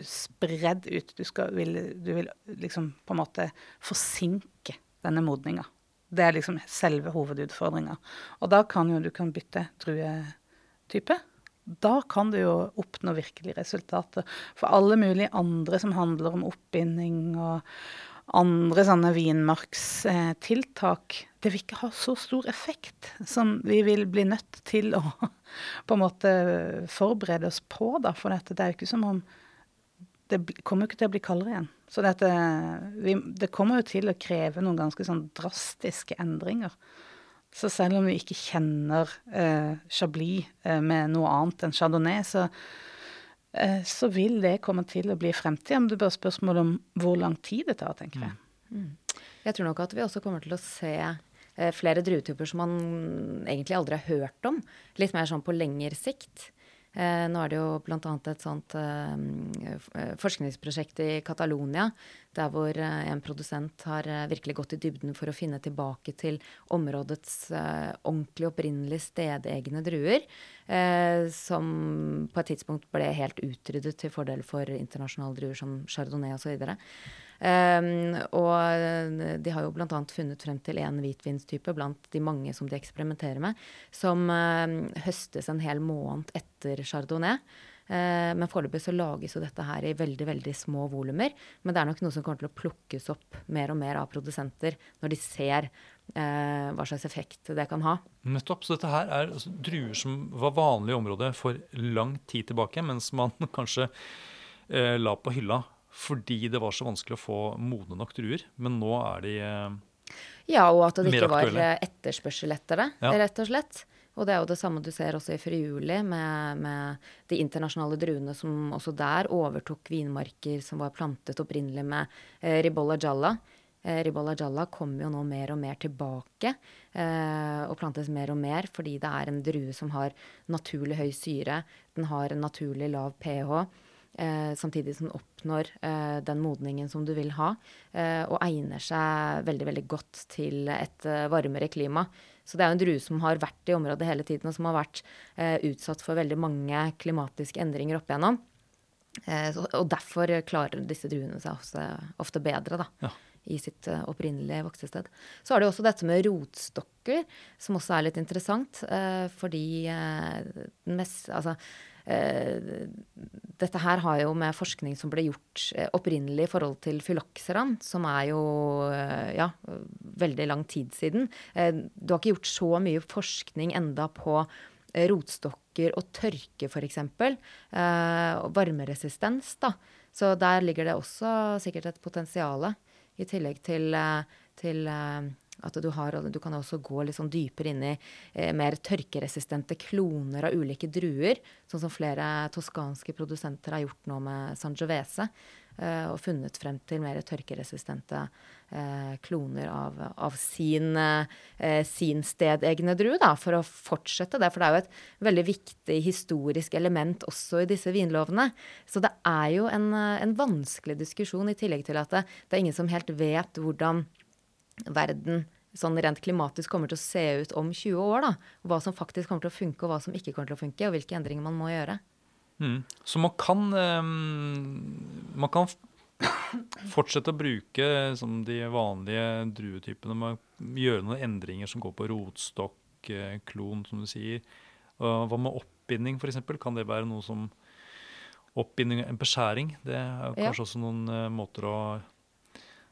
Speaker 1: spredd ut. Du, skal, vil, du vil liksom på en måte forsinke denne modninga. Det er liksom selve hovedutfordringa. Og da kan jo du kan bytte druetype da kan du jo oppnå virkelige resultater. For alle mulige andre som handler om oppbinding og andre sånne vinmarkstiltak, det vil ikke ha så stor effekt som vi vil bli nødt til å på en måte forberede oss på. Da, for dette, det er jo ikke som om Det kommer jo ikke til å bli kaldere igjen. Så dette, vi, det kommer jo til å kreve noen ganske sånn drastiske endringer. Så selv om vi ikke kjenner eh, Chablis eh, med noe annet enn Chardonnay, så, eh, så vil det komme til å bli fremtid Men det bare spørsmål om hvor lang tid det tar, tenker jeg. Mm.
Speaker 2: mm. Jeg tror nok at vi også kommer til å se eh, flere druetyper som man egentlig aldri har hørt om. Litt mer sånn på lengre sikt. Eh, nå er det jo bl.a. et sånt eh, eh, forskningsprosjekt i Catalonia, der hvor en produsent har virkelig gått i dybden for å finne tilbake til områdets ordentlig opprinnelig stedegne druer, som på et tidspunkt ble helt utryddet til fordel for internasjonale druer som chardonnay osv. Um, og de har jo bl.a. funnet frem til en hvitvinstype blant de mange som de eksperimenterer med, som uh, høstes en hel måned etter chardonnay. Uh, men foreløpig så lages jo dette her i veldig veldig små volumer. Men det er nok noe som kommer til å plukkes opp mer og mer av produsenter når de ser uh, hva slags effekt det kan ha.
Speaker 3: Nettopp. Så dette her er altså, druer som var vanlige i området for lang tid tilbake, mens man kanskje la på hylla fordi det var så vanskelig å få modne nok druer. Men nå er de eh,
Speaker 2: Ja, og at det ikke var eh, etterspørsel etter det,
Speaker 3: Ja.
Speaker 2: rett og slett. Og det er jo det samme du ser også i Friuli, med, med de internasjonale druene som også der overtok vinmarker som var plantet opprinnelig med eh, Ribolla Jalla. Eh, Ribolla Jalla kommer jo nå mer og mer tilbake eh, og plantes mer og mer fordi det er en drue som har naturlig høy syre. Den har en naturlig lav pH. Eh, samtidig som den oppnår eh, den modningen som du vil ha, eh, og egner seg veldig veldig godt til et eh, varmere klima. Så det er jo en drue som har vært i området hele tiden, og som har vært utsatt for veldig mange klimatiske endringer opp igjennom. Eh, og derfor klarer disse druene seg ofte, ofte bedre da,
Speaker 3: Ja.
Speaker 2: i sitt opprinnelige voksested. Så har du også dette med rotstokker, som også er litt interessant. Eh, fordi den mest, altså, dette her har jo med forskning som ble gjort eh, opprinnelig i forhold til fyloxeran, som er jo eh, ja, veldig lang tid siden. Eh, du har ikke gjort så mye forskning enda på eh, rotstokker og tørke, f.eks. Eh, og varmeresistens, da. Så der ligger det også sikkert et potensial. I tillegg til, eh, til eh, at du, har, du kan også gå litt sånn dypere inn i eh, mer tørkeresistente kloner av ulike druer. Sånn som flere toskanske produsenter har gjort nå med Sangiovese. Eh, og funnet frem til mer tørkeresistente eh, kloner av, av sin, eh, sin stedegne drue, for å fortsette det. For det er jo et veldig viktig historisk element også i disse vinlovene. Så det er jo en, eh, en vanskelig diskusjon, i tillegg til at det, det er ingen som helt vet hvordan verden sånn rent klimatisk kommer til å se ut om 20 år. da. Hva som faktisk kommer til å funke, og hva som ikke kommer til å funke, og hvilke endringer man må gjøre.
Speaker 3: Mm. Så man kan, um, man kan fortsette å bruke som de vanlige druetypene. Man gjøre noen endringer som går på rotstokk, eh, klon, som du sier. Hva med oppbinding, f.eks.? Kan det være noe som Oppbinding, en beskjæring? Det er
Speaker 2: Ja.
Speaker 3: kanskje også noen eh, måter å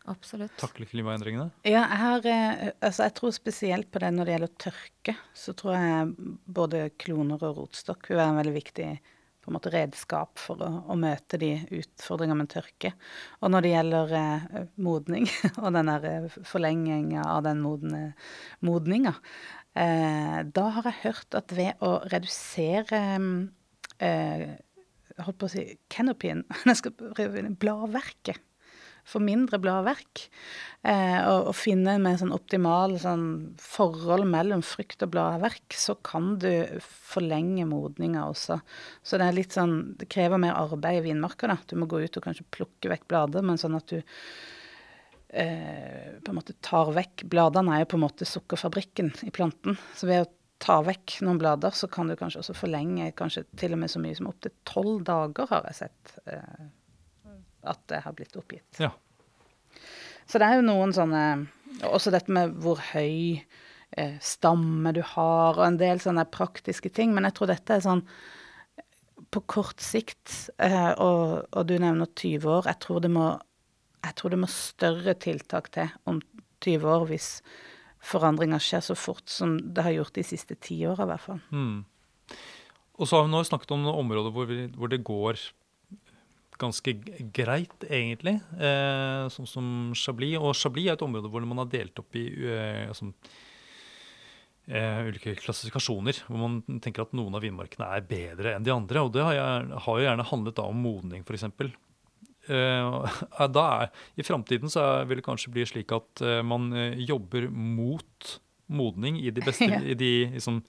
Speaker 2: Absolutt.
Speaker 3: takle klimaendringene?
Speaker 1: Ja, jeg, har, eh, altså jeg tror spesielt på det når det gjelder tørke. Så tror jeg både kloner og rotstokk vil være en veldig viktig på en måte, redskap for å, å møte de utfordringene med tørke. Og når det gjelder eh, modning og den eh, forlenginga av den modne, modninga, eh, da har jeg hørt at ved å redusere eh, holdt på å si canopyen, bladverket for mindre bladverk. Eh, og, og finne med sånn optimal sånn forhold mellom frukt og bladverk, så kan du forlenge modninga også. Så det er litt sånn Det krever mer arbeid i vinmarka, da. Du må gå ut og kanskje plukke vekk blader, men sånn at du eh, på en måte tar vekk Bladene er jo på en måte sukkerfabrikken i planten. Så ved å ta vekk noen blader, så kan du kanskje også forlenge kanskje til og med så mye som opptil tolv dager, har jeg sett. Eh, at det har blitt oppgitt.
Speaker 3: Ja.
Speaker 1: Så det er jo noen sånne Også dette med hvor høy eh, stamme du har, og en del sånne praktiske ting. Men jeg tror dette er sånn på kort sikt, eh, og, og du nevner 20 år. Jeg tror, det må, jeg tror det må større tiltak til om 20 år hvis forandringer skjer så fort som det har gjort de siste ti åra, i hvert fall.
Speaker 3: Mm. Og så har vi nå snakket om områder hvor, vi, hvor det går ganske greit, egentlig. Eh, sånn som Chablis. Og Chablis er et område hvor man har delt opp i altså, ulike klassifikasjoner. Hvor man tenker at noen av vinmarkene er bedre enn de andre. Og det har, jeg, har jo gjerne handlet om modning, f.eks. Da er, I framtiden vil det kanskje bli slik at man jobber mot modning i de beste
Speaker 1: Ja.
Speaker 3: i de liksom,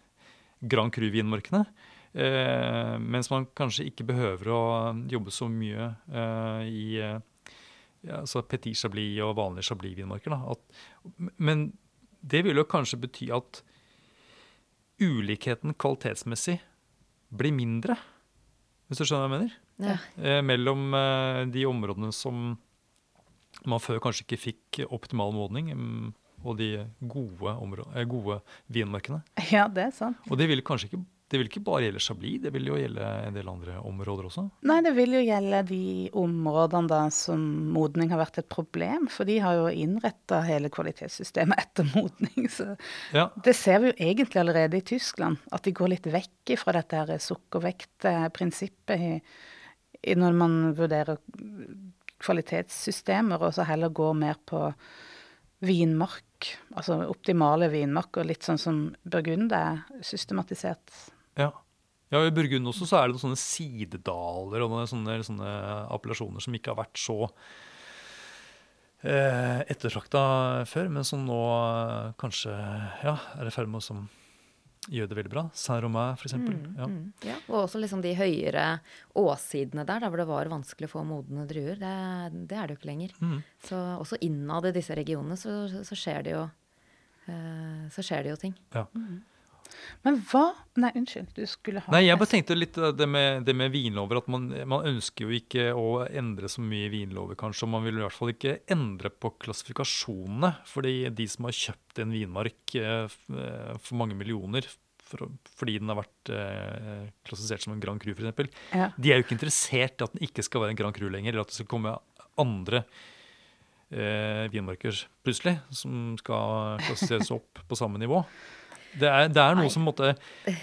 Speaker 3: Grand Cru-vinmarkene. Eh, mens man kanskje ikke behøver å jobbe så mye eh, i ja, altså Petit Chablis og vanlige Chablis-vinmarker. Men det vil jo kanskje bety at ulikheten kvalitetsmessig blir mindre, hvis du skjønner hva jeg mener?
Speaker 2: Ja.
Speaker 3: Eh, mellom eh, de områdene som man før kanskje ikke fikk optimal modning, mm, og de gode, eh, gode vinmarkene.
Speaker 1: Ja, det er sant.
Speaker 3: Og det vil kanskje ikke, det vil ikke bare gjelde Chablis, det vil jo gjelde en del andre områder også.
Speaker 1: Nei, det vil jo gjelde de områdene da som modning har vært et problem, for de har jo innretta hele kvalitetssystemet etter modning. Så
Speaker 3: Ja,
Speaker 1: det ser vi jo egentlig allerede i Tyskland, at de går litt vekk fra dette her sukkervektprinsippet i, i når man vurderer kvalitetssystemer, og så heller går mer på vinmark, altså optimale vinmarker, litt sånn som Burgund er systematisert.
Speaker 3: Ja. ja, I Burgund også så er det noen sånne sidedaler og noen sånne, sånne appellasjoner som ikke har vært så eh, ettertrakta før, men som nå eh, kanskje ja, er i ferd med å som gjør det veldig bra. Saint-Romain, f.eks.
Speaker 2: Mm,
Speaker 3: ja.
Speaker 2: mm, ja. Og også liksom de høyere åssidene der, der hvor det var vanskelig å få modne druer. Det, det er det jo ikke lenger.
Speaker 3: Mm.
Speaker 2: Så også innad i disse regionene så, så, skjer det jo uh, så skjer det jo ting.
Speaker 3: Ja.
Speaker 1: Mm. Men hva Nei, unnskyld. Du skulle ha
Speaker 3: Nei, jeg bare tenkte litt det med, det med vinlover. At man, man, ønsker jo ikke å endre så mye vinlover, kanskje. Og man vil i hvert fall ikke endre på klassifikasjonene. Fordi de som har kjøpt en vinmark eh, eh for mange millioner for, fordi den har vært eh, klassifisert som en Grand Cru, f.eks., ja. de er jo ikke interessert i at den ikke skal være en Grand Cru lenger, eller at det skal komme andre eh, vinmarker plutselig som skal klassifiseres opp på samme nivå. Det er, det er noe Nei. som måtte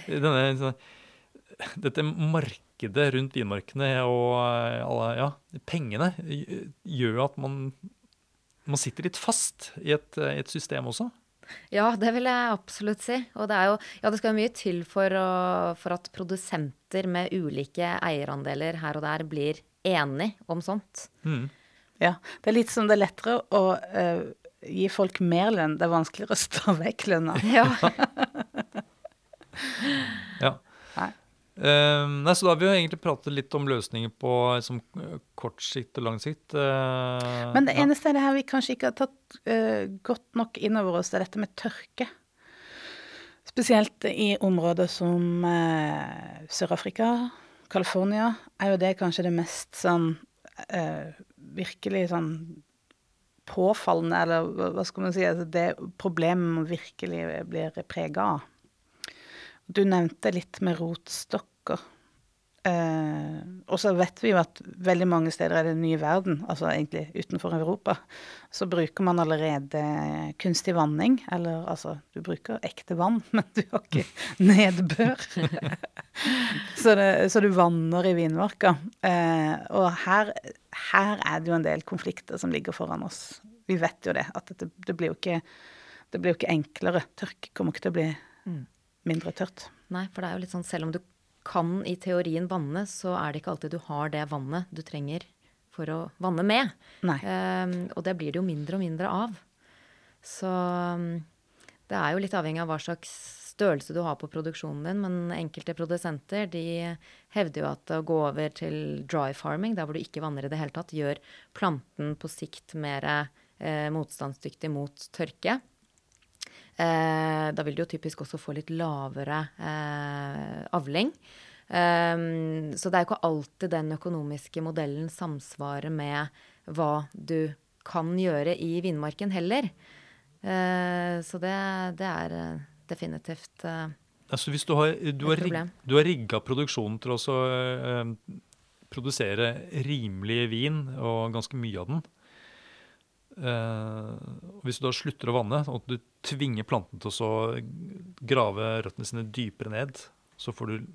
Speaker 3: denne, Dette markedet rundt vinmarkene og alle, ja, pengene gjør at man, man sitter litt fast i et, et, system også.
Speaker 2: Ja, det vil jeg absolutt si. Og det, jo, ja, det skal jo mye til for, å, for, at produsenter med ulike eierandeler her og der blir enige om sånt. Mm.
Speaker 1: Ja, det er litt som det er lettere å uh, gi folk mer lønn, det er vanskeligere å stå vekk lønna.
Speaker 2: Ja.
Speaker 3: ja. Nei. Uh, nei, så da har vi jo egentlig pratet litt om løsninger på liksom, kort sikt og lang sikt. Uh,
Speaker 1: Men det eneste er det her vi kanskje ikke har tatt uh, godt nok inn over oss, det er dette med tørke. Spesielt i områder som Sør-Afrika, California, er jo det kanskje det mest sånn virkelig sånn påfallende, eller hva skal man si, altså det problemet virkelig blir prega av. Du nevnte litt med rotstokker. Eh, og så vet vi jo at veldig mange steder i den nye verden, altså egentlig utenfor Europa, så bruker man allerede kunstig vanning. Eller altså, du bruker ekte vann, men du har ikke nedbør. så, det, så, du vanner i vinmarka. Eh, og her, her, er det jo en del konflikter som ligger foran oss. Vi vet jo det, at det, det blir jo ikke det blir jo ikke enklere. Tørk kommer ikke til å bli mm. mindre tørt.
Speaker 2: Nei, for det er jo litt sånn selv om du kan i teorien vanne, så er det ikke alltid du har det vannet du trenger for å vanne med. Um, og det blir det jo mindre og mindre av. Så um, det er jo litt avhengig av hva slags størrelse du har på produksjonen din, men enkelte produsenter de hevder jo at å gå over til dry farming, der hvor du ikke vanner i det hele tatt, gjør planten på sikt mer eh, motstandsdyktig mot tørke. Eh, da vil du jo typisk også få litt lavere eh, avling. Um, så det er jo ikke alltid den økonomiske modellen samsvarer med hva du kan gjøre i vindmarken heller. Uh, så det, det, er definitivt uh,
Speaker 3: altså hvis du har, du har, rig, du har rigga produksjonen til å uh, produsere rimelig vin, og ganske mye av den, Uh, hvis du da slutter å vanne, og du tvinger planten til å grave røttene sine dypere ned, så får du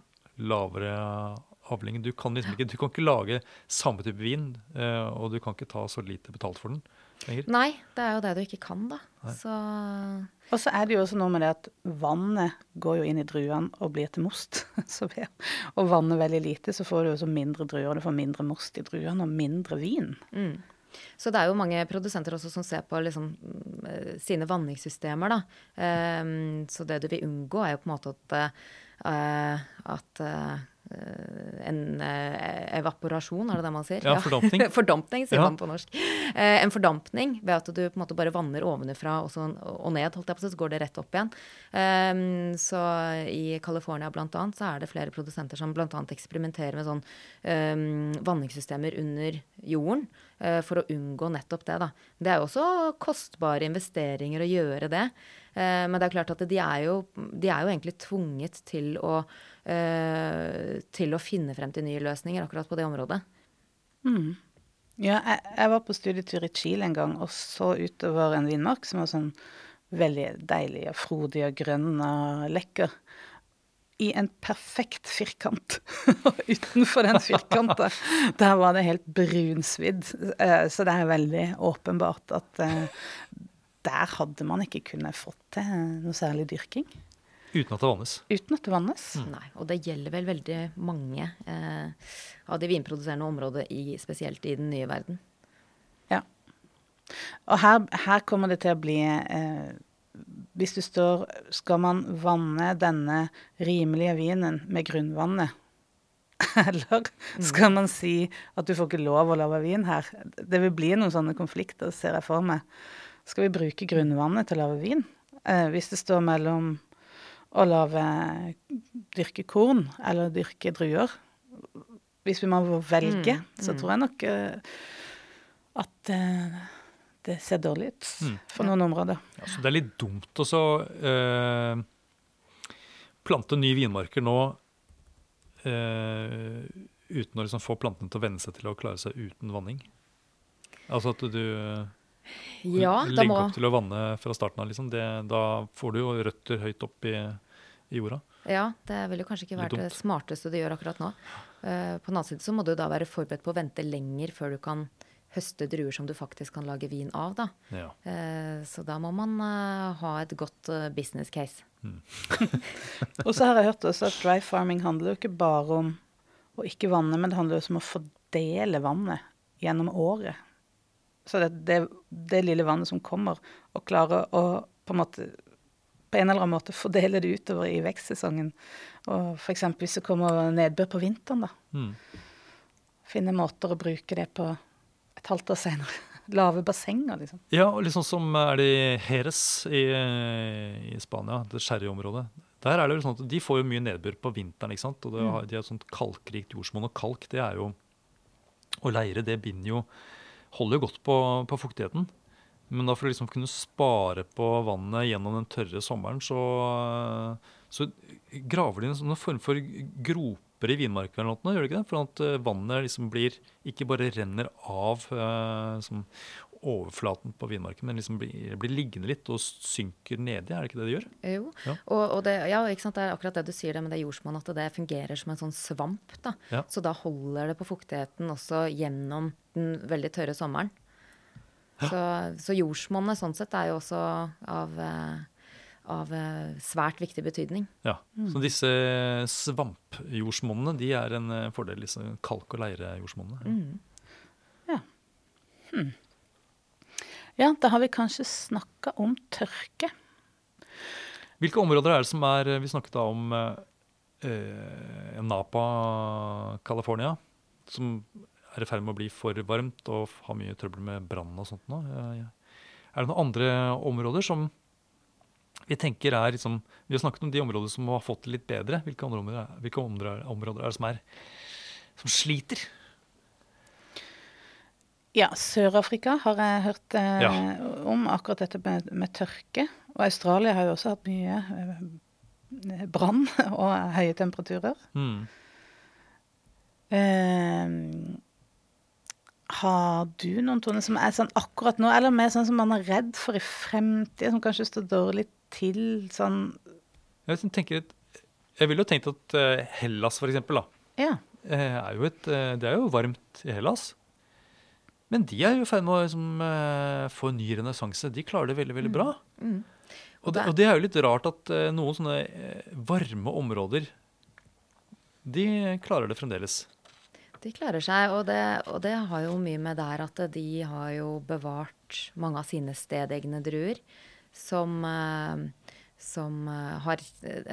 Speaker 3: lavere avling. Du kan liksom ikke, du kan ikke lage samme type vin, og du kan ikke ta så lite betalt for den
Speaker 2: lenger. Nei, det er jo det du ikke kan, da. Så...
Speaker 1: Og så er det jo også noe med det at vannet går jo inn i druene og blir til most. så ved å vanne veldig lite, så får du også mindre druer, du får mindre most i druene og mindre vin.
Speaker 2: Mm. Så det er jo mange produsenter også som ser på liksom, eh, sine vanningssystemer, da. Um, så det du vil unngå, er jo på en måte at, uh, at uh, en eh, evaporasjon, er det det man sier?
Speaker 3: Ja, fordampning.
Speaker 2: fordampning, sier ja. man på norsk. Eh, en fordampning ved at du på en måte bare vanner ovenfra og, så, og ned, holdt jeg på, så går det rett opp igjen. Så i California annet så er det flere produsenter som annet eksperimenterer med sånn vanningssystemer under jorden for å unngå nettopp det. da. Det er jo også kostbare investeringer å gjøre det. Men det er klart at de er jo, de er jo egentlig tvunget til å Eh, til å finne frem til nye løsninger akkurat på det området.
Speaker 1: Mm. Ja, jeg, jeg, var på studietur i Chile en gang og så utover en vindmark som var sånn veldig deilig og frodig og grønn og lekker. i en perfekt firkant. Og utenfor den firkanten, der var det helt brunsvidd. Eh, så det er veldig åpenbart at eh, der hadde man ikke kunnet fått til noe særlig dyrking.
Speaker 3: Uten at det vannes.
Speaker 1: Uten at det vannes.
Speaker 2: Nei, og det gjelder vel veldig mange eh, av de vinproduserende områdene, i, spesielt i den nye verden.
Speaker 1: Ja. Og her, her kommer det til å bli eh, Hvis du står Skal man vanne denne rimelige vinen med grunnvannet? Eller skal man si at du får ikke lov å lage vin her? Det vil bli noen sånne konflikter, ser jeg for meg. Skal vi bruke grunnvannet til å lage vin? Eh, hvis det står mellom å lage dyrke korn eller dyrke druer Hvis vi må velge,
Speaker 2: Mm,
Speaker 1: så
Speaker 2: mm.
Speaker 1: tror jeg nok eh, at eh, det ser dårlig ut
Speaker 3: Mm.
Speaker 1: for noen områder.
Speaker 3: Ja, så det er litt dumt å så, eh, plante nye vinmarker nå eh, uten å liksom få plantene til å venne seg til å klare seg uten vanning. Altså at du
Speaker 2: Ja, da må
Speaker 3: opp til å vanne fra starten av. Liksom. Det, da får du jo røtter høyt opp i, i jorda.
Speaker 2: Ja, det vil jo kanskje ikke være det smarteste du gjør akkurat nå. Uh, på den annen side så må du da være forberedt på å vente lenger før du kan høste druer som du faktisk kan lage vin av, da.
Speaker 3: Ja.
Speaker 2: Uh, så da må man uh, ha et godt business case.
Speaker 1: Og så har jeg hørt også at dry farming handler jo ikke bare om å ikke vanne, men det handler også om å fordele vannet gjennom året. Så det, det, det lille vannet som kommer, og klare å på en måte på en eller annen måte fordele det utover i vekstsesongen. Og f.eks. hvis det kommer nedbør på vinteren, da.
Speaker 3: Mm.
Speaker 1: Finne måter å bruke det på et halvt år senere. Lave bassenger, liksom.
Speaker 3: Ja, og sånn som er det i Heres i, i Spania, det sherryområdet. Der er det jo sånn at De får jo mye nedbør på vinteren. ikke sant? Og det har, De har et sånt kalkrikt jordsmonn. Og kalk det er jo Og leire det binder jo Holder jo godt på, på fuktigheten. Men da for å liksom kunne spare på vannet gjennom den tørre sommeren, så, så graver de en sånn form for groper i vinmarka eller noe, gjør de ikke det? For at eh, vannet liksom blir Ikke bare renner av eh, som overflaten på vinmarken, men liksom blir, blir liggende litt og synker nedi. Er det ikke det det gjør?
Speaker 2: Jo,
Speaker 3: Ja.
Speaker 2: og, og det, ja, ikke sant? det er akkurat det du sier det med det jordsmonn, at det fungerer som en sånn svamp. da.
Speaker 3: Ja.
Speaker 2: Så da holder det på fuktigheten også gjennom den veldig tørre sommeren. Så, så jordsmonnet sånn sett er jo også av, eh, av eh, svært viktig betydning.
Speaker 3: Ja. Så disse svampjordsmonnene de er en eh, fordel. Disse kalk- og leirejordsmonnene.
Speaker 2: Mm.
Speaker 1: Ja, da har vi kanskje snakka om tørke.
Speaker 3: Hvilke områder er det som er Vi snakket da om eh, Napa, California, som er i ferd med å bli for varmt og har mye trøbbel med brann og sånt nå. Eh, Er det noen andre områder som vi tenker er liksom Vi har snakket om de områdene som har fått det litt bedre. Hvilke, områder, er- hvilke områder er det som er som sliter?
Speaker 1: Ja, Sør-Afrika har jeg hørt eh,
Speaker 3: Ja.
Speaker 1: om akkurat dette med, med tørke. Og Australia har jo også hatt mye eh, brann og høye temperaturer.
Speaker 3: Mm.
Speaker 1: Eh, har du noen toner som er sånn akkurat nå, eller mer sånn som man er redd for i fremtiden, som kanskje står dårlig til sånn
Speaker 3: Jeg, vil tenker jeg ville jo tenkt at eh, Hellas, for eksempel, da,
Speaker 1: Ja.
Speaker 3: eh, er jo et, eh, det er jo varmt i Hellas. Men de er jo i ferd med å liksom, eh, få en ny renessanse. De klarer det veldig veldig bra.
Speaker 2: Mm.
Speaker 3: Og det, og det er jo litt rart at eh, noen sånne eh, varme områder de klarer det fremdeles.
Speaker 2: De klarer seg, og det, og det har jo mye med der at de har jo bevart mange av sine stedegne druer, som, som har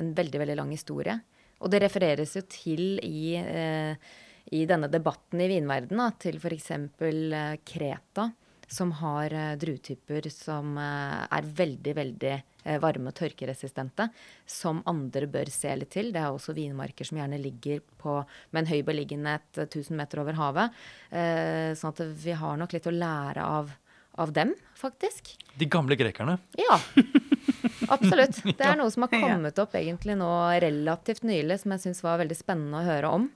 Speaker 2: en veldig, veldig lang historie. Og det refereres jo til i, eh, i denne debatten i vinverdenen, da, til f.eks. Eh, Kreta, som har eh, druetyper som eh, er veldig, veldig varme- og tørkeresistente, som andre bør se litt til. Det er også vinmarker som gjerne ligger på, med en høy beliggenhet eh, 1000 meter over havet. Eh, sånn at vi har nok litt å lære av, av dem, faktisk.
Speaker 3: De gamle grekerne.
Speaker 2: Ja. Absolutt. Det er noe som har kommet opp egentlig nå relativt nylig, som jeg syns var veldig spennende å høre om.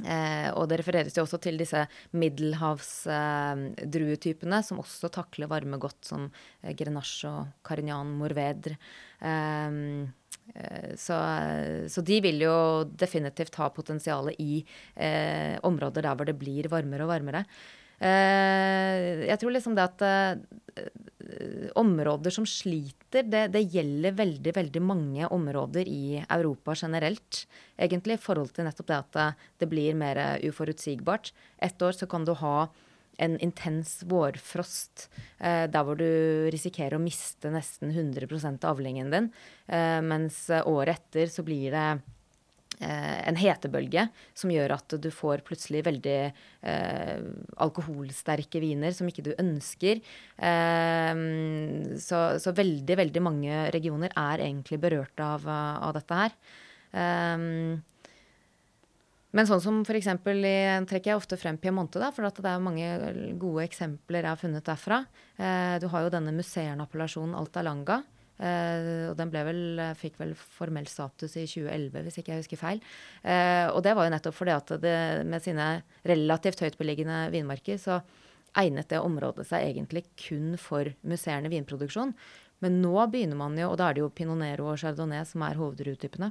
Speaker 2: Eh, og det refereres jo også til disse middelhavsdruetypene, eh, som også takler varme godt, som eh, Grenache og Carignan morvedre. Eh, eh, så, så, de vil jo definitivt ha potensialet i eh, områder der hvor det blir varmere og varmere. Jeg tror liksom det at områder som sliter, det, det, gjelder veldig, veldig mange områder i Europa generelt, egentlig, i forhold til nettopp det at det blir mer uforutsigbart. Et år så kan du ha en intens vårfrost eh, der hvor du risikerer å miste nesten 100 av avlingen din, eh, mens året etter så blir det Eh, en hetebølge som gjør at du får plutselig veldig eh, alkoholsterke viner som ikke du ønsker. Eh, så, så, veldig, veldig mange regioner er egentlig berørt av, av dette her. Eh, men sånn som f.eks. trekker jeg ofte frem Piemonte, da, for det er mange gode eksempler jeg har funnet derfra. Eh, du har jo denne museernappellasjonen Alta Langa Uh, og den vel, eh, fikk vel formell status i 2011, hvis ikke jeg husker feil. Uh, og det var jo nettopp fordi at det, med sine relativt høytbeliggende vinmarker, så egnet det området seg egentlig kun for musserende vinproduksjon. Men nå begynner man jo, og da er det jo Pinot Nero og Chardonnay som er hovedrutypene.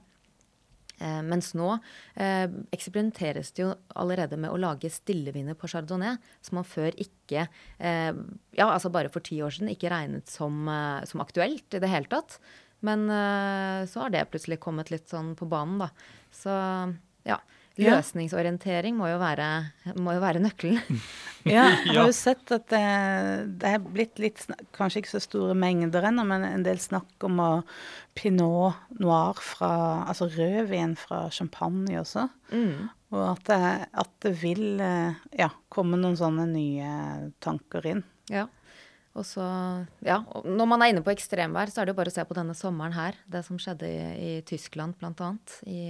Speaker 2: Eh, mens nå eh, eksperimenteres det jo allerede med å lage stilleviner på chardonnay, som man før ikke eh, Ja, altså bare for ti år siden ikke regnet som, eh, som aktuelt i det hele tatt. Men eh, så har det plutselig kommet litt sånn på banen, da. Så ja. Løsningsorientering må jo være, må jo være nøkkelen.
Speaker 1: ja, jeg har jo sett at det, det er blitt litt Kanskje ikke så store mengder ennå, men en del snakk om å pinot noir fra Altså rødvin fra champagne også. Mm. Og at det, at det, vil ja, komme noen sånne nye tanker inn.
Speaker 2: Ja. Og så, ja, Når man er inne på ekstremvær, så er det jo bare å se på denne sommeren her. Det som skjedde i, i Tyskland bl.a. I,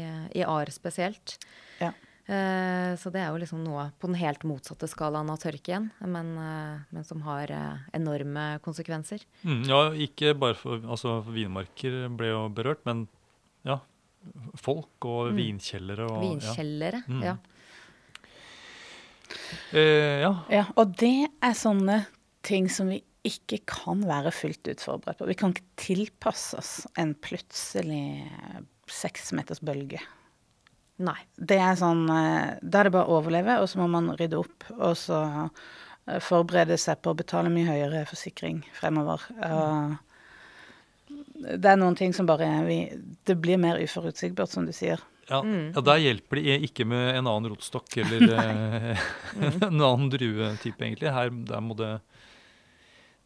Speaker 2: I Ar spesielt. Ja. Eh, så det er jo liksom noe på den helt motsatte skalaen av tørke igjen, men, eh, men som har eh, enorme konsekvenser.
Speaker 3: Mm, ja, ikke bare for Altså, vinmarker ble jo berørt, men ja. Folk og mm. vinkjellere og
Speaker 2: Vinkjellere, ja. Mm. ja.
Speaker 3: Eh, ja.
Speaker 1: ja. Og det er sånne ting som vi ikke kan være fullt ut forberedt på. Vi kan ikke tilpasse oss en plutselig seks meters bølge.
Speaker 2: Nei.
Speaker 1: Det er sånn eh, Da er det bare å overleve, og så må man rydde opp. Og så eh, forberede seg på å betale mye høyere forsikring fremover. Mm. det er noen ting som bare vi, Det blir mer uforutsigbart, som du sier.
Speaker 3: Ja, mm. ja, Der hjelper det ikke med en annen rotstokk eller eh, en annen druetype, egentlig. Her, der må det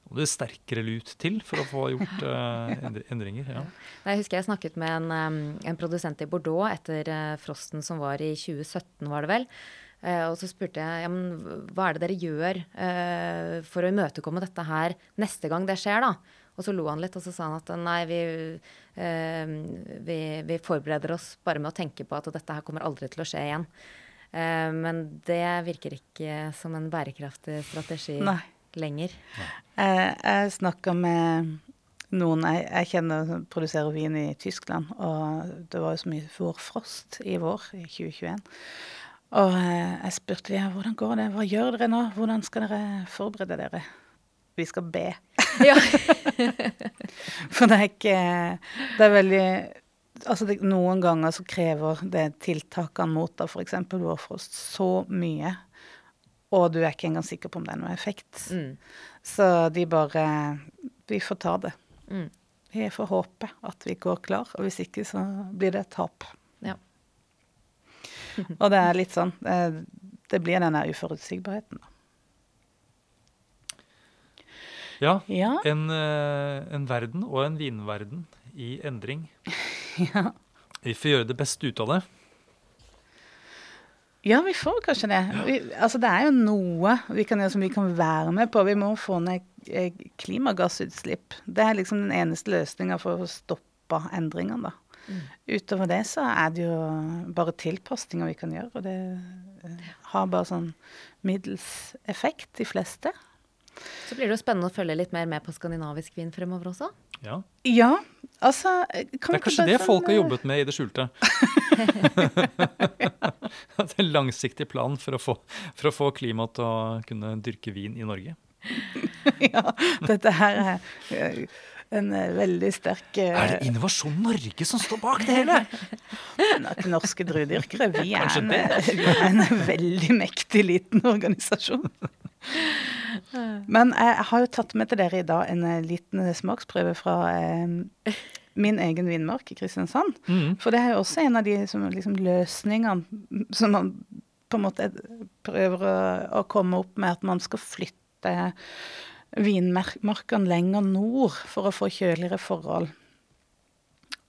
Speaker 3: må det sterkere lut til for å få gjort uh, endringer. Ja.
Speaker 2: Jeg husker jeg snakket med en, en produsent i Bordeaux etter uh, frosten som var i 2017, var det vel. Uh, og så spurte jeg ja, men, hva er det dere gjør for å imøtekomme dette her neste gang det skjer, da? Og så lo han litt, og så sa han at nei, vi, vi, vi forbereder oss bare med å tenke på at dette her kommer aldri til å skje igjen. men det virker ikke som en bærekraftig strategi.
Speaker 1: Nei
Speaker 2: lenger.
Speaker 1: Jeg, jeg snakka med noen jeg, jeg, kjenner som produserer vin i Tyskland, og det var jo så mye vårfrost i vår, i 2021. Og eh, jeg spurte de, hvordan går det, hva gjør dere nå, hvordan skal dere forberede dere? Vi skal be. Ja. For det er ikke Det er veldig Altså det, noen ganger så krever det tiltakene mot da f.eks. vårfrost så mye og du er ikke engang sikker på om det er noe effekt. Mm. Så de bare Vi får ta det. Mm. Vi får håpe at vi går klar, og hvis ikke så blir det et tap. Ja. og det er litt sånn Det, det blir den der uforutsigbarheten, da.
Speaker 3: Ja. ja. En, eh, en, verden og en vinverden i endring. ja. Vi får gjøre det beste ut av det.
Speaker 1: Ja, vi får kanskje det. Vi, altså, det er jo noe vi kan gjøre som vi kan være med på. Vi må få ned eh, klimagassutslipp. Det er liksom den eneste løsninga for å stoppe endringene, da. Mm. Utover det så er det jo bare tilpasninger vi kan gjøre. Og det eh, har bare sånn middels effekt, de fleste.
Speaker 2: Så blir det jo spennende å følge litt mer med på skandinavisk vin fremover også.
Speaker 3: Ja.
Speaker 1: Ja, altså kan
Speaker 3: Det er kanskje det folk har
Speaker 1: eh,
Speaker 3: jobbet med i det skjulte. At En langsiktig plan for å, få, for å få klimaet til å kunne dyrke vin i Norge.
Speaker 1: ja, dette her er eh, en eh, veldig sterk
Speaker 3: Er det Innovasjon Norge som står bak det hele?
Speaker 1: At norske druedyrkere, vi
Speaker 3: det?
Speaker 1: vi er en veldig mektig liten organisasjon. Men jeg har jo tatt med til dere i dag en eh, liten smaksprøve fra eh, min egen vinmark i Kristiansand.
Speaker 3: Mm.
Speaker 1: For det er jo også en av de som, liksom, løsningene som man på en måte prøver å, å komme opp med, at man skal flytte vinmarkene lenger nord for å få kjøligere forhold.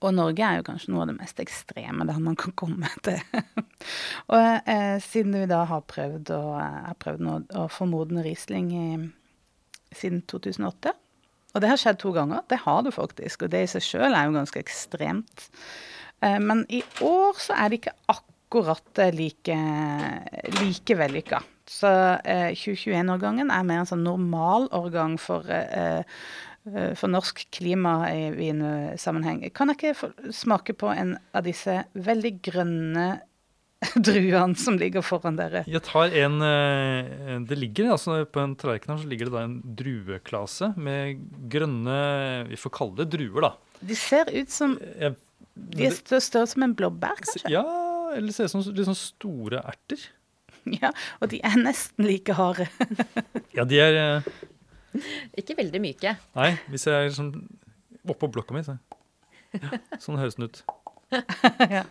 Speaker 1: Og Norge er jo kanskje noe av det mest ekstreme der man kan komme til. og eh, siden vi da har prøvd å, har prøvd nå å formodne Riesling i, siden 2008 Og det har skjedd to ganger. Det har det faktisk. Og det i seg sjøl er jo ganske ekstremt. Eh, men i år så er det ikke akkurat eh, like, like vellykka. Så eh, 2021-årgangen er mer en sånn normalårgang for eh, eh, for norsk klima i vinsammenheng. Kan jeg ikke få smake på en av disse veldig grønne druene som ligger foran dere?
Speaker 3: Jeg tar en eh, Det ligger altså På en tallerken her så ligger det da en drueklase med grønne Vi får kalle det druer, da.
Speaker 1: De ser ut som De er større som en blåbær, kanskje?
Speaker 3: ja, eller ser ut som litt sånn store erter.
Speaker 1: Ja, Og de er nesten like harde.
Speaker 3: Ja, de er eh,
Speaker 2: Ikke veldig myke.
Speaker 3: Nei, hvis jeg er sånn oppå blokka mi, så ja, Sånn høres den ut.
Speaker 1: ja.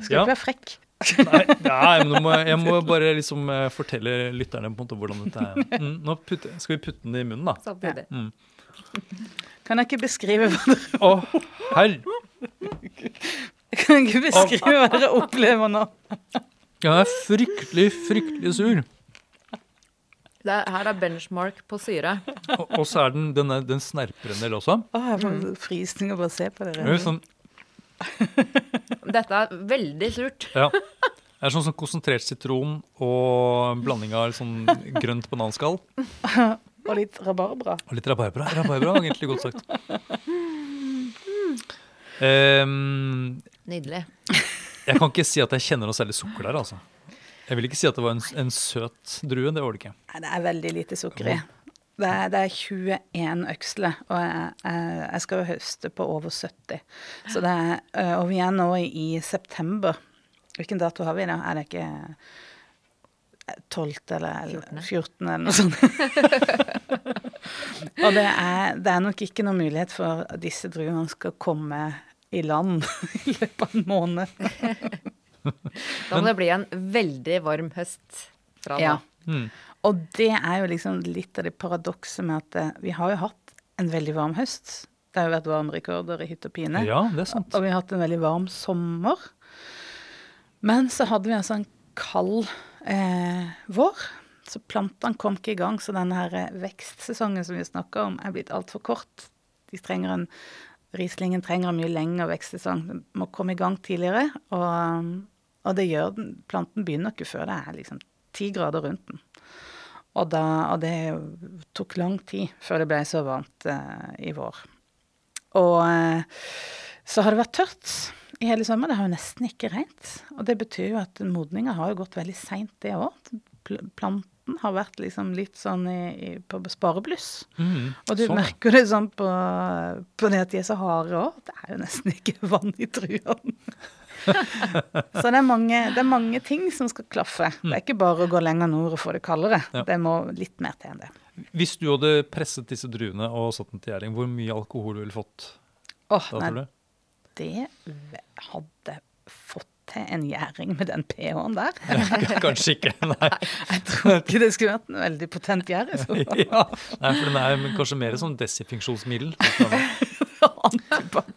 Speaker 1: Skal
Speaker 3: Ja.
Speaker 1: ikke være frekk.
Speaker 3: Nei, nei men må, jeg- må bare liksom eh, fortelle lytterne på en måte hvordan dette er. Mm, nå putte, skal vi putte den i munnen, da.
Speaker 2: Samtidig.
Speaker 3: Mm.
Speaker 1: Kan jeg ikke beskrive hva dere,
Speaker 3: Å, herr!
Speaker 1: kan jeg ikke beskrive hva dere opplever nå?
Speaker 3: Jeg er fryktelig, fryktelig sur.
Speaker 2: Det er, her er benchmark på syre.
Speaker 3: Og, og så er den, den, er, den snerper en del også.
Speaker 1: Å, jeg får frysninger bare å se på
Speaker 3: Det
Speaker 1: dere.
Speaker 3: er sånn,
Speaker 2: Dette er veldig surt.
Speaker 3: ja. Det er sånn, sånn konsentrert sitron og blanding av sånn grønt bananskall.
Speaker 1: Og litt rabarbra.
Speaker 3: Og litt rabarbra. Rabarbra var egentlig godt sagt. Um,
Speaker 2: Nydelig.
Speaker 3: jeg kan ikke si at jeg kjenner noe særlig sukker der, altså. Jeg vil ikke si at det var en, en søt drue. Det var det ikke.
Speaker 1: Nei, det er veldig lite sukker i. Det er, det er 21 øksler, og jeg, jeg, jeg skal jo høste på over 70. Så det er, øh, og vi er nå i, september. Hvilken dato har vi da? Er det ikke eh, 12. eller, eller 14. eller noe sånt? og det er, det er nok ikke noen mulighet for at disse druene skal komme i land i løpet av en måned.
Speaker 2: Da må det bli en veldig varm høst fra nå.
Speaker 1: Ja.
Speaker 3: Mm.
Speaker 1: Og det er jo liksom litt av det paradokset med at eh, vi har jo hatt en veldig varm høst. Det har jo vært varmerekorder i hytt og pine.
Speaker 3: Ja, det er sant.
Speaker 1: Og vi har hatt en veldig varm sommer. Men så hadde vi altså en kald eh, vår. Så plantene kom ikke i gang, så denne her eh, vekstsesongen som vi snakka om, er blitt altfor kort. De trenger en, Rieslingen trenger en mye lengre vekstsesong. Den må komme i gang tidligere. Og, og det gjør den. Planten begynner ikke før det er liksom ti grader rundt den. Og, da, og det tok lang tid før det ble så varmt eh, i vår. Og eh, så har det vært tørt i hele sommer. Det har jo nesten ikke regnet. Og det betyr jo at modninga har jo gått veldig seint, det òg. Planten har vært liksom litt sånn i, i, på sparebluss.
Speaker 3: Mm,
Speaker 1: Og du
Speaker 3: sånn,
Speaker 1: merker det sånn på, på det at de er så harde òg. Det er jo nesten ikke vann i druene. så det er, mange, det er mange ting som skal klaffe. Det er ikke bare å gå lenger nord og få det kaldere.
Speaker 3: Ja.
Speaker 1: Det må litt mer til enn det.
Speaker 3: Hvis du hadde presset disse druene og satt dem til gjæring, hvor mye alkohol ville du fått
Speaker 1: Åh,
Speaker 3: da,
Speaker 1: nei, det hadde fått til en gjæring med den pH-en der.
Speaker 3: Kanskje ikke, nei.
Speaker 1: Jeg tror ikke det skulle vært en veldig potent gjær.
Speaker 3: Ja. Nei, for den er kanskje mer som desinfeksjonsmiddel.
Speaker 1: Antibac.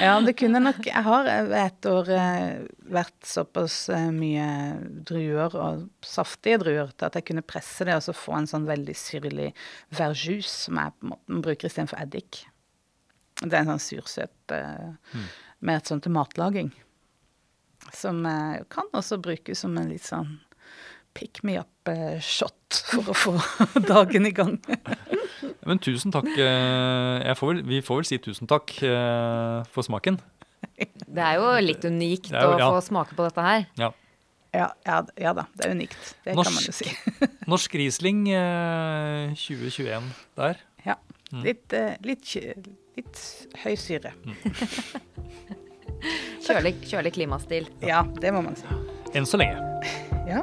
Speaker 1: Ja, det kunne nok Jeg har et år eh, vært såpass eh, mye druer, og saftige druer, til at jeg kunne presse det og så få en sånn veldig syrlig verjus, som jeg på en måte bruker istedenfor eddik. Det er en sånn sursøt mm. med et sånt til matlaging. Som eh, kan også brukes som en litt sånn pick me up-shot for å få dagen i gang.
Speaker 3: Men tusen takk. eh, Jeg får vel, vi får vel si tusen takk eh, for smaken.
Speaker 2: Det er jo litt unikt
Speaker 3: jo, ja.
Speaker 2: å få smake på dette her.
Speaker 3: Ja.
Speaker 1: Ja, ja, ja da, det er unikt. Det kan man jo
Speaker 3: Norsk.
Speaker 1: si.
Speaker 3: Norsk Riesling eh, 2021 der.
Speaker 1: Ja. Litt, eh, litt, litt høy syre.
Speaker 2: Kjølig, kjølig klimastil.
Speaker 1: Ja, det må man si.
Speaker 3: Enn så lenge.
Speaker 1: Ja.